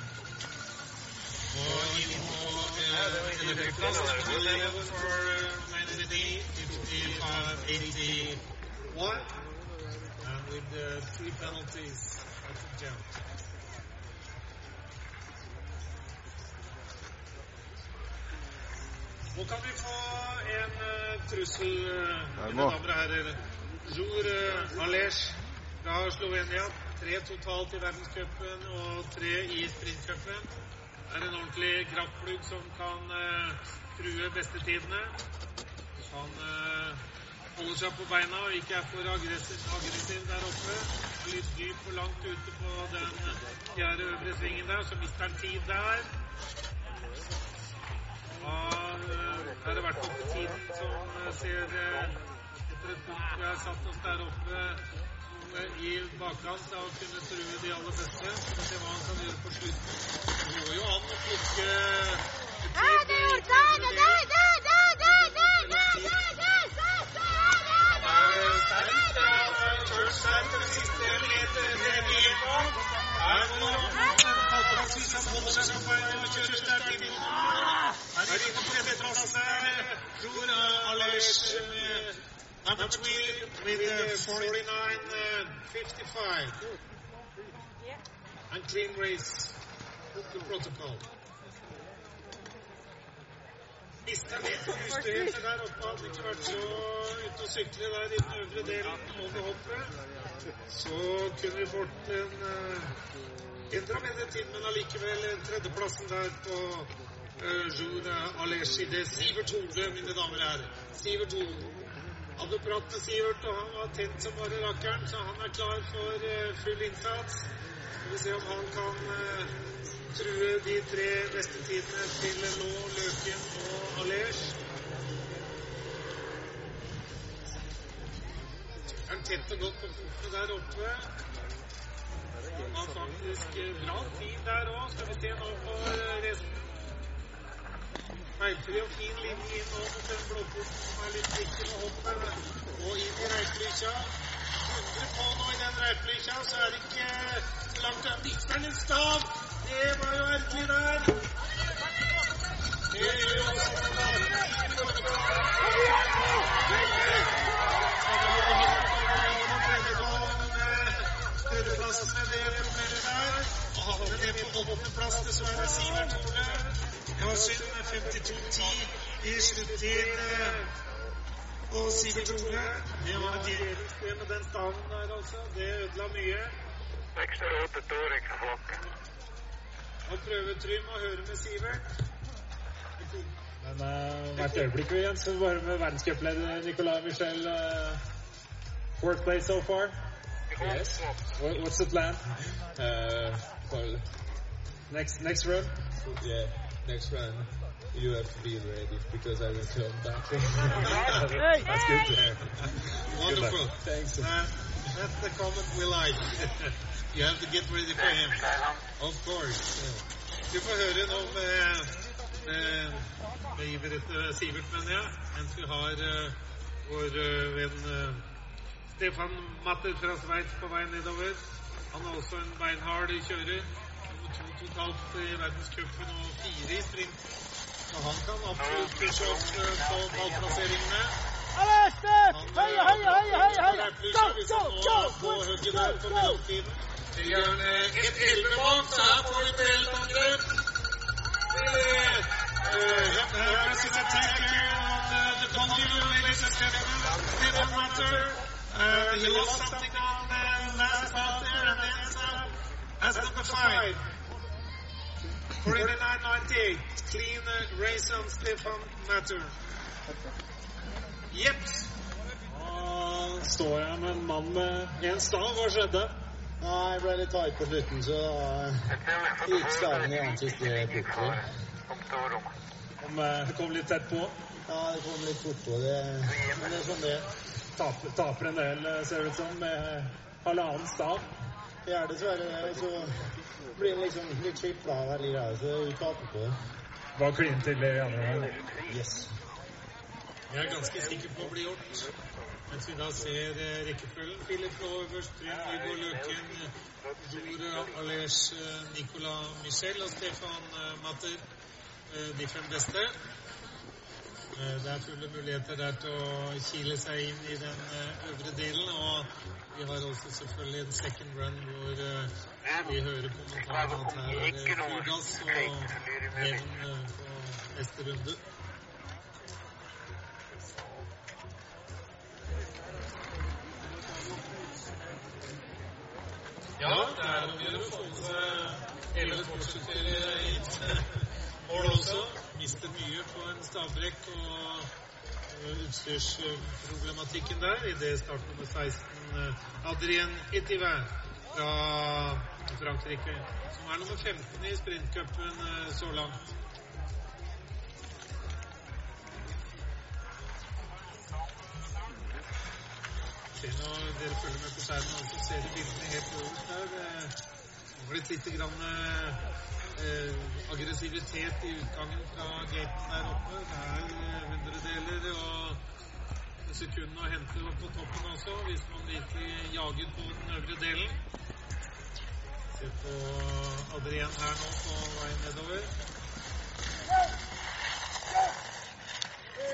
Nå kan vi få en uh, trussel, uh, mine damer og herrer. Jour uh, Alej fra Slovenia. Tre totalt i verdenscupen og tre i sprintcupen. Er en ordentlig kraftplugg som kan eh, true bestetidene. Han eh, holder seg på beina og ikke er for aggressiv, der oppe. Litt dyp og langt ute på den fjerde øvre svingen der, så mister han tid der. Da eh, er det i hvert fall tiden som uh, ser uh, etter et punkt vi har satt oss der oppe i bakkant av å kunne true de aller beste. Så vi se hva han kan gjøre på slutten. Det går jo an å plukke Number three with uh, 49 uh, 55. And clean race. The protocol. Mista litt ustøhet der oppe. Hadde ikke vært så ute og sykle der i den øvre delen over hoppet. Så kunne vi fått en uh, endra medietid, men allikevel tredjeplassen der på uh, Jour Aleshi. Det er Sivert Hole, mine damer og herrer. Sivert Hole hadde prat med Sivert, og han var tent som bare rakkeren, så han er klar for uh, full innsats. Skal vi se om han kan uh, true de tre beste tidene til nå, Løken og Alers. Er han tett og godt på fotene der oppe? Han har faktisk bra tid der òg. Skal vi se nå på resten. Feilfri og fin linje inn nå den blåporten som er litt viktig med hoppet. Og inn i reiplykkja. 100 på nå i den reiplykkja, så er det ikke langt unna. En stav? Det var jo erkelig der. Det gjør også Tredjeplassen med det problemet der. Og havner ned på åttendeplass, dessverre, Sivert Hole. Det var synd med 52-10 i sluttid. Og Sivert Ole, Det var det med den standen der, altså. Det ødela mye. Han prøver Trym å høre med Sivert. Men uh, hvert øyeblikk igjen så bare med verdenscupleder Nicolai Michel uh, Work play so far? Yes. What, what's the plan? Uh, well, Next next run? yeah, next run you have to be ready because I will come back. Hey! That's good to hear. Wonderful. Thanks. Uh, that's the comment we like. [LAUGHS] you have to get ready for him. Of course. Du får høre nå med, med, med Iver etter Sivert, mener jeg, mens vi har uh, vår uh, venn uh, Stefan Matter fra Sveits på vei nedover. Han er også en beinhard kjører. To totalt i verdenscupen og fire i sprint. Han kan absolutt pushe opp uh, på ballplasseringene. Heia, heia, heia, heia! Go, go, go, på hugget der på mellomtiden. Eh, et så her får vi et angrep. This is a taker on uh, the Conjugal, ladies and gentlemen. Stefan Matter Uh, he lost something on the last part there and ends up as number five. 49.98. Clean uh, race on Stefan Matter. Jeps. Da står jeg med en mann med én stav. Hva skjedde? Nei, jeg ble litt tight på slutten, så da gikk staven i ansikt plutselig. Kom, eh, det kom litt tett på. Ja, det kom litt fort på. Det, men det er sånn det er. Taper, taper en del, eh, ser det ut som, med halvannen stav. Det er dessverre det. Så blir det liksom litt skipla da, veldig greia, så du taper på det. Var klin til i andre gang. Yes. Jeg er ganske sikker på å bli gjort. Mens vi da ser eh, rekkefølgen. Philip Lå øverst, Trym Viggo Løken, Dore Alers, eh, Nicolas Michel og Stefan eh, Matter. Eh, de fem beste. Eh, Det er fulle muligheter der til å kile seg inn i den øvre delen. Og vi har også selvfølgelig en second run hvor eh, vi hører kommentarene at her er det full gass og hevn eh, på neste runde. Ja, det er om å gjøre å få med seg hele sportsutstyret hit. [LAUGHS] mål også. Mister mye på en stavbrekk og utstyrsproblematikken der i det startnummer 16 eh, Adrien Etive fra Frankrike, som er nummer 15 i sprintcupen eh, så langt. Se nå, dere følger med på skjermen, og så ser bildene helt øverst der. Det har blitt litt grann, eh, aggressivitet i utgangen fra gaten der oppe. Det er eh, hundredeler og sekundene å hente opp på toppen også, hvis man virkelig jager på den øvre delen. Se på Adrien her nå på vei nedover.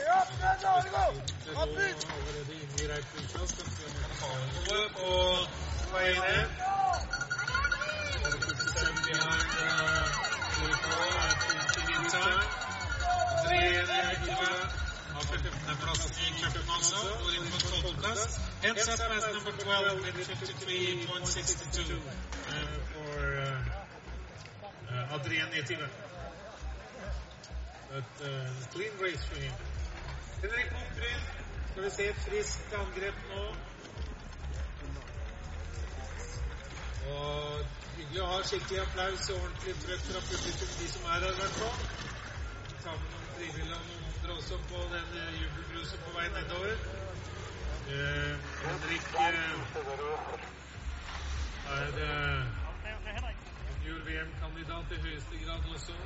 Ja, allerede inne i Reipulsa. Skal se om vi kan ta noe på vei ned. Seven behind uh, Uruguay at interview time. Adrien Etiva har 15.-plassen i cupen også. Inn på 12.-plass. Ends up as number 12 with 53.62 uh, for uh, uh, Adrien Etiva. But uh, clean race for him. Henrik Mokbryn, skal vi se et friskt angrep nå. Og hyggelig å ha skikkelig applaus og ordentlig trøkk fra publikum, de som er her i hvert fall. Ta med noen frivillige og noen andre også på den jubelbrusen på vei nedover. Eh, Henrik eh, er eh, junior-VM-kandidat i høyeste grad også.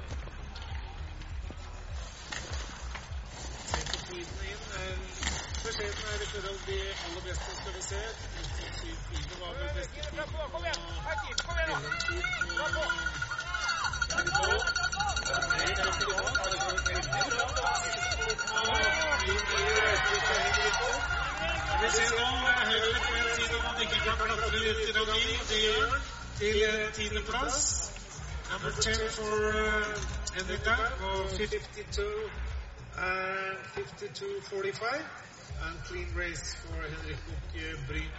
Se på tiden inn. Eh, Beskjeden er forhold de aller beste, skal vi se. 1974 var vel beste tid på mellomtid på er det nå? Nei, det er ikke det nå. Det er veldig bra. Vi ser nå Høyre på en side om han ikke kan klatre litt i rami. Det gjør han til tiendeplass. Number 10 for uh, Henrika på 52 uh, 52-45 and clean race for Henrik Bukke Bryn.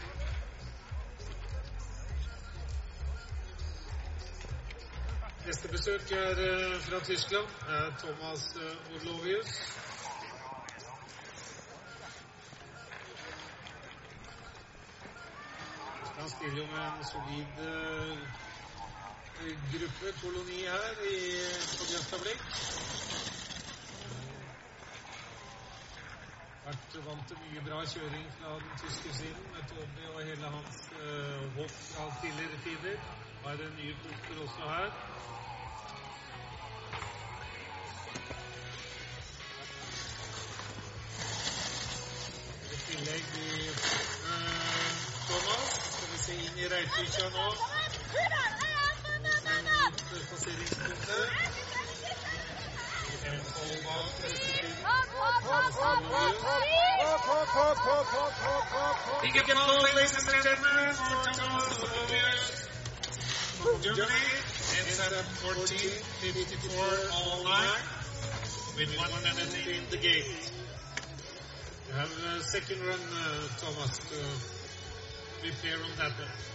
Neste besøk er eh, fra Tyskland. Thomas eh, Orlovius. Han stiller jo med en solid eh, gruppe, koloni her i, på. Vært vant til mye bra kjøring fra den tyske siden med Toby og hele hans uh, hopp fra tidligere tider. Nå er det nye punkter også her. I tillegg i uh, Thomas. Skal vi se inn i Reipvikja nå. Mot passeringspunktet. En tolv bak neste tid. Big applause, ladies and gentlemen, for Thomas from. Ends at 14.54 all night with one minute in the game. You have a second run, uh, Thomas, to be fair on that one.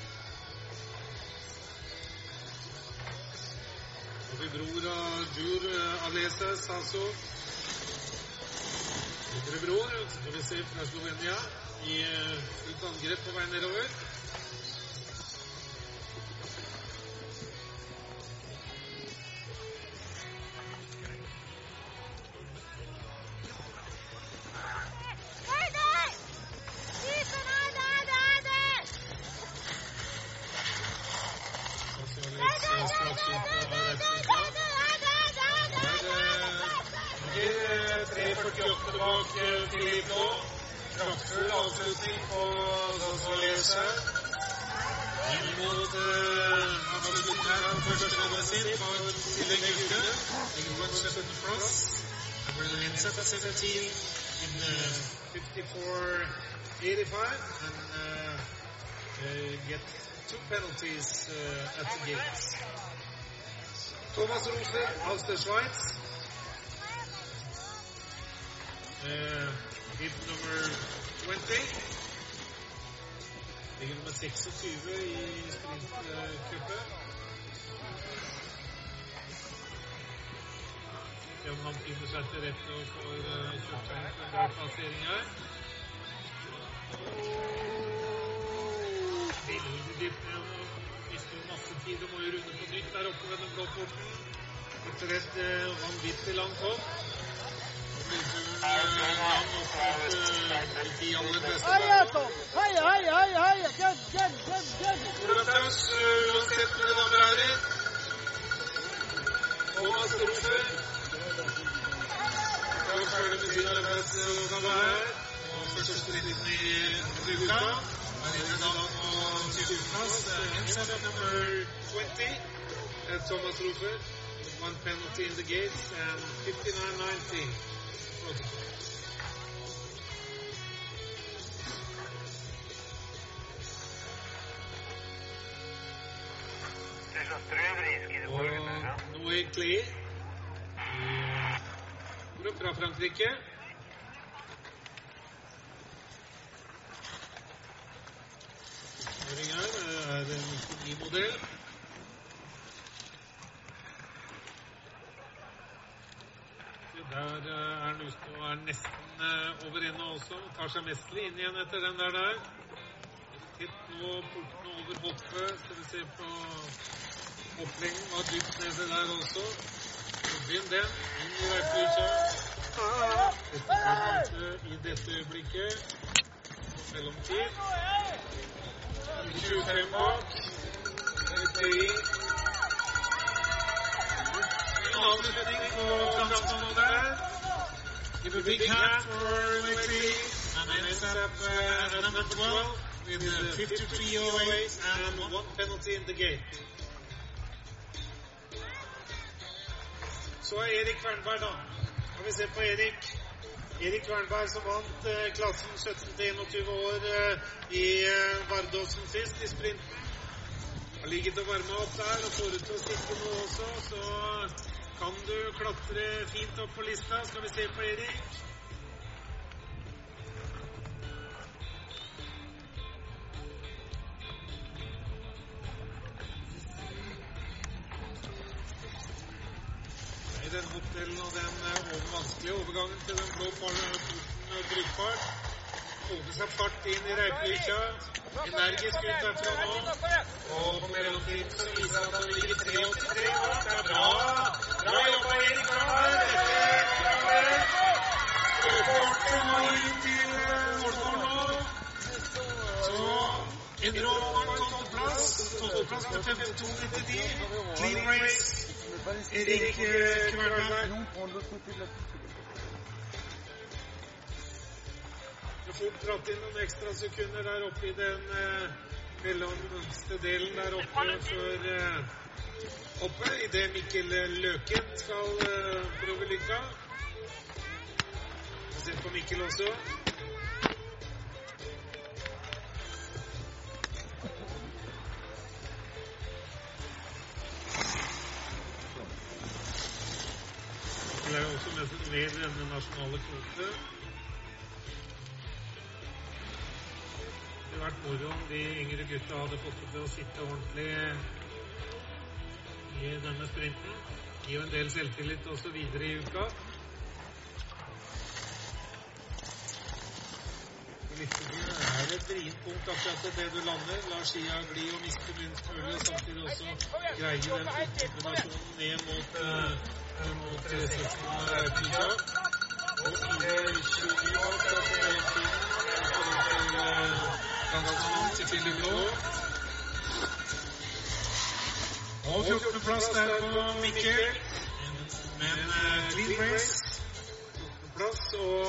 Vi bror Jur eh, Aleses, altså. Ytre bror, får vi se fra Slovenia i eh, fullt angrep på vei nedover. Roser, Sveits. Schweiz. Uh, hit nummer 20. Ligger nummer 26 i sprintcupen. Se om han finner seg til rette og får uh, kjørt seg inn på en bra plassering her. Veldig dypt ned og mister masse tid og må jo runde på nytt der oppe ved den blå porten. Etter et uh, vanvittig langt hopp. Og uh, uh, uh, uansett, mine damer og herrer. Thomas Roser. Skal følge med sin arbeidsoppgave her. Og første striden i uka. Her inne da på 20-plass. Inside 20. Uh, Thomas Roser. One penalty in the gates and 59-19. Protocol. Og Clay i fra Frankrike. Mestlig inn igjen etter den der der. Titt nå portene over hoppet. Skal vi se på Oppleggen var dypt nede der også. Begynn den. Inn i verktøykjøret. I dette øyeblikket. Mellomtid. 25 bak. Avslutning på kampen der. Give a big hat for Lexi. And ends up number 12 with 53.08 and one penalty in the game. Så er Erik Kvernberg, da. Kan vi se på Erik. Erik Kvernberg som vant eh, klassen 17-21 år eh, i eh, Vardåsen sist, i sprinten. Har ligget og varma opp der og får ut til å stikke nå også, så kan du klatre fint opp på lista. Skal vi se på Erik. Eh, overgangen til den blå porten bryggfart. Holde seg fart inn i Reipvikja. Energisk ut derfra nå. Og på mellomtiden så viser at han ligger 3,83 bak. Det er bra. Bra jobba, Erik Ramberg. Porten må inn til Ålgård nå. Så en rå på en tolvteplass. Med 52,99. Clean race. Erik Kvernberg. Får dratt inn noen ekstra sekunder der oppe i den eh, mellomste delen der oppe før eh, oppe, idet Mikkel Løken skal eh, prøve lykka. Se på Mikkel også. Det er jo også med, denne nasjonale kvote. Vært moro om de yngre gutta hadde fått til å sitte ordentlig i denne sprinten. Gir jo en del selvtillit også videre i uka. Det er et vrient punkt akkurat på det du lander. La skia gli og miste minst mulig, samtidig også greie den kombinasjonen ned mot, uh, mot 360 Raupika. Og 4.29 bak da Law. Og 14. plass der på Mikkel. Men uh, clean race. 14. plass og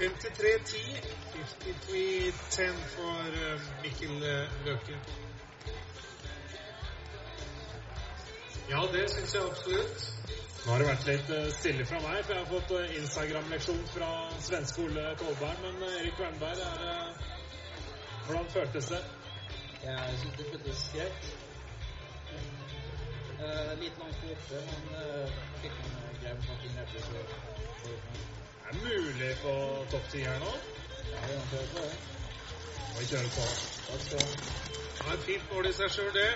53-10. 53-10 for uh, Mikkel Løken. Ja, det syns jeg absolutt. Nå har det vært litt eh, stille fra meg, for jeg har fått eh, Instagram-leksjon fra svenske Ole Kolberg. Men eh, Erik Wernberg, er, hvordan føltes det? Jeg syns det føltes greit. Eh, litt langt oppe, men uh, fikk man greie på noen meter, så Det Er mulig på topp ti her nå? Ja, vi kan prøve på det. Vi kjører på. Takk skal du ha. Det er et fint mål i seg sjøl, det.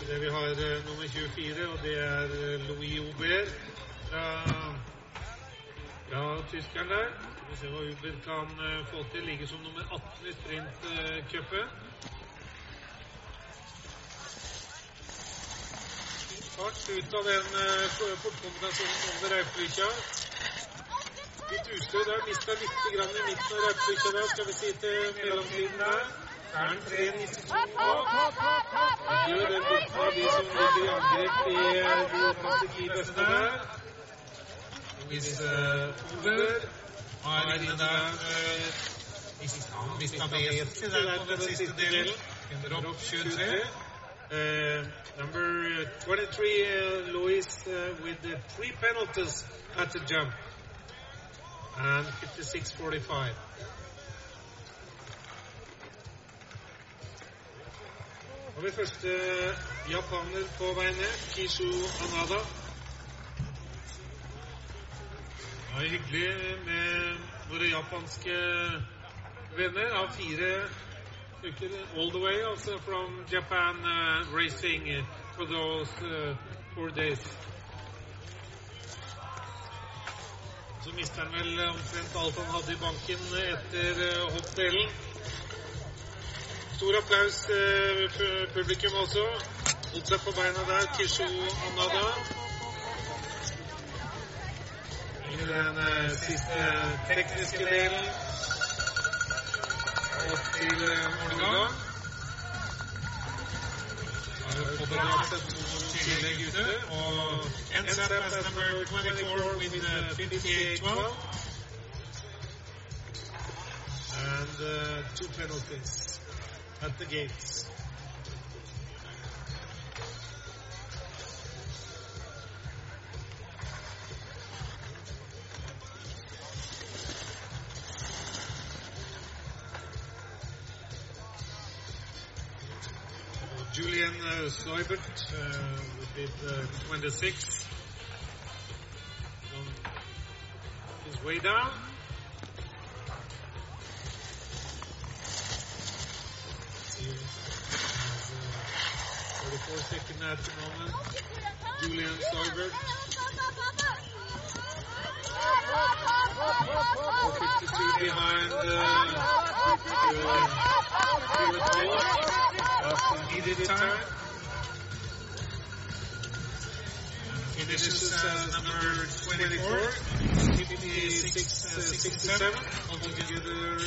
Det vi har eh, nummer 24, og det er eh, Louis Aubert fra, fra tyskeren der. Vi får se hva Uber kan eh, få til. Ligger som nummer 18 i sprintcupen. Fart ut av den portkombinasjonen over Raupelykja. Litt ustø der. Mista litt i midten av Raupelykja skal vi si til mellomtiden der. Så er den 3.92 bak. Gjør den borten av de som ligger i angrep i eh, de åtte ti beste der. Hvis uh, Uber har inne der uh, Mista Besi der på den siste delen. Ender opp 23. Uh, number 23, uh, Louis, uh, with the three penalties at the jump. And 56.45. Vi første japaner på vei ned. Kishu Anada. Det var hyggelig med våre japanske venner av fire stykker all the way, altså from Japan uh, racing for those uh, four days. Så mister han vel omtrent alt han hadde i banken etter uh. Stor applaus til eh, publikum også. Holdt seg på beina der, Kisho Anada. I den eh, siste tekniske delen. Og til eh, ute. Og ends up as number 24 with uh, 58-12. And uh, two penalties at the gates. Julian uh, Sloibert uh, uh, 26 on his way down. He has uh, 44 second at the moment. Julian Sloibert. 52 behind uh, uh, needed time. Finishes as number 24, 56, uh, 67, altogether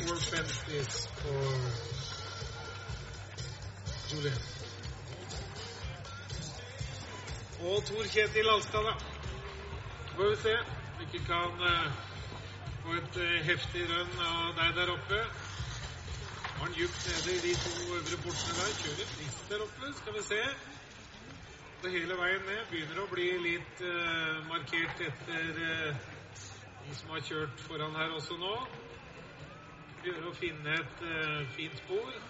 four penalties for Julian. Og Tor Kjetil Alstad, da. Får vi se om ikke kan uh, få et uh, heftig rønn av deg der oppe. Har han djupt nede i de to øvre portene der. Kjører frist der oppe, skal vi se. Det hele veien ned. Begynner å bli litt uh, markert etter de som har kjørt foran her også nå. Prøver å finne et fint spor.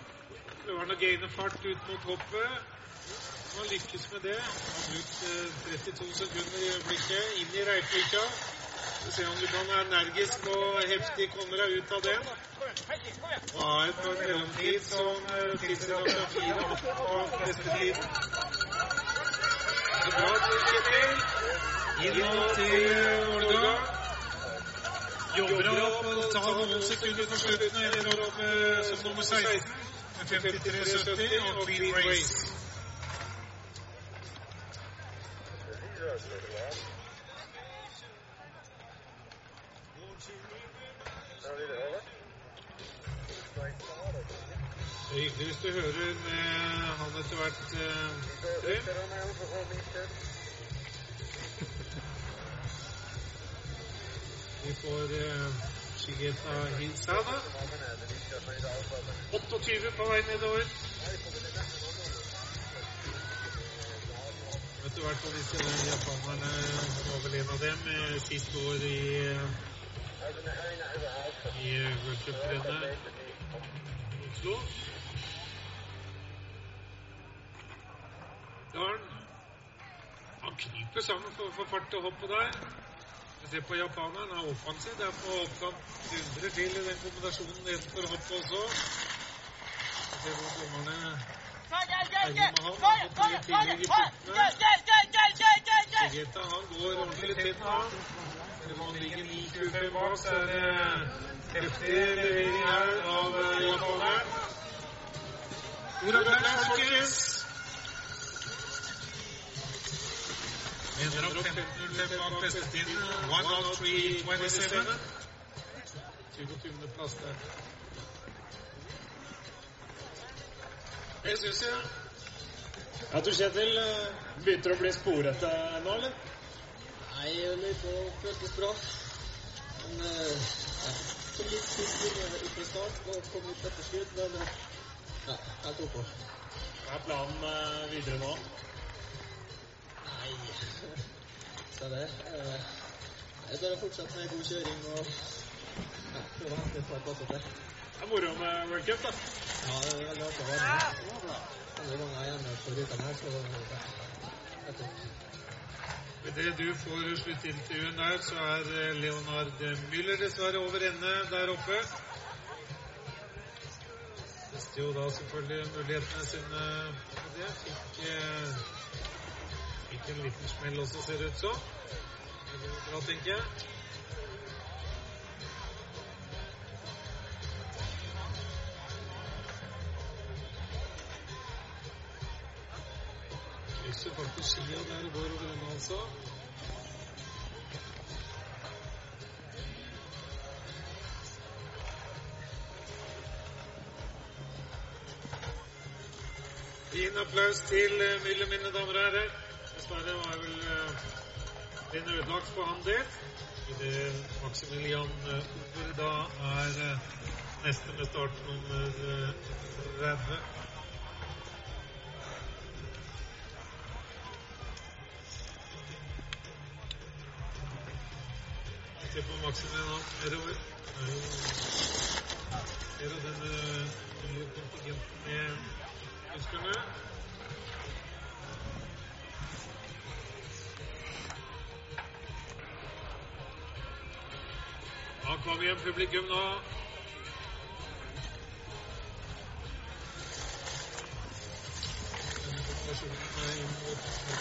Prøver han å gaine fart ut mot hoppet. Han lykkes med det. Han har brukt eh, 32 sekunder i øyeblikket inn i Reipvika. Skal se om du kan være energisk og heftig kommer deg ut av den. Ja, et par en mellomtid som eh, tilsier at du har fire på neste tid. Så bra, Kjetil. Inn til Olga. Jobber opp tar noen sekunder på slutten og ender opp eh, som nummer 16 med 53,70 og clean race. Det er hyggelig hvis du hører med han etter hvert eh. Vi får eh, Shigeta Hisada. 28 på vei nedover. Vet du hvert fall disse japanerne en av dem eh, sist år i eh, i World Cup-rennet i Oslo. Han kryper sammen for å få fart til hoppet der. Se på japaneren, han er offensiv. Det er på oppkant dundrer til i den kombinasjonen nedenfor hopp også. Se hvor dommerne Vegeta han. Går ordentlig tett nå. Selv om han ligger 9,25 bak, så er det heftig levering her av eh, japaneren. Stor applaus, folkens! Ender opp 15.05 bak bestetiden. 103.27. 27. plass der. Det syns jeg. Ja, du Kjetil, eh, begynte å bli sporete nå, eller? Nei, jeg løy på bra. Men eh, ja, kom litt sist inn fra start og kom litt etterskudd, men eh, ja, helt OK. Hva er planen eh, videre nå? Så det er Jeg å fortsette med god kjøring og ja, prøve å hente et par plasser til. Det er moro med World Cup, da. Ja, det er veldig artig å være med. Andre ganger er hjemme på rutene her, så ja, vet du. Idet du får sluttintervjuet der, så er eh, Leonard Müller dessverre over ende der oppe. Mister jo da selvfølgelig mulighetene sine det. Fikk, eh, fikk en liten smell også, ser det ut som. Det går bra, tenker jeg. Krysser faktisk skia der og går over ende, altså. Fin applaus til Mylle, mine damer og herrer. Dessverre var vel eh, den ødelagt for han del. Idet Maximilian eh, Ober da er eh, neste med startnummer eh, 30. Se på Maximilian nedover. Det er Ser du den nye kontingenten med tyskerne? Da kom igjen publikum nå. Mot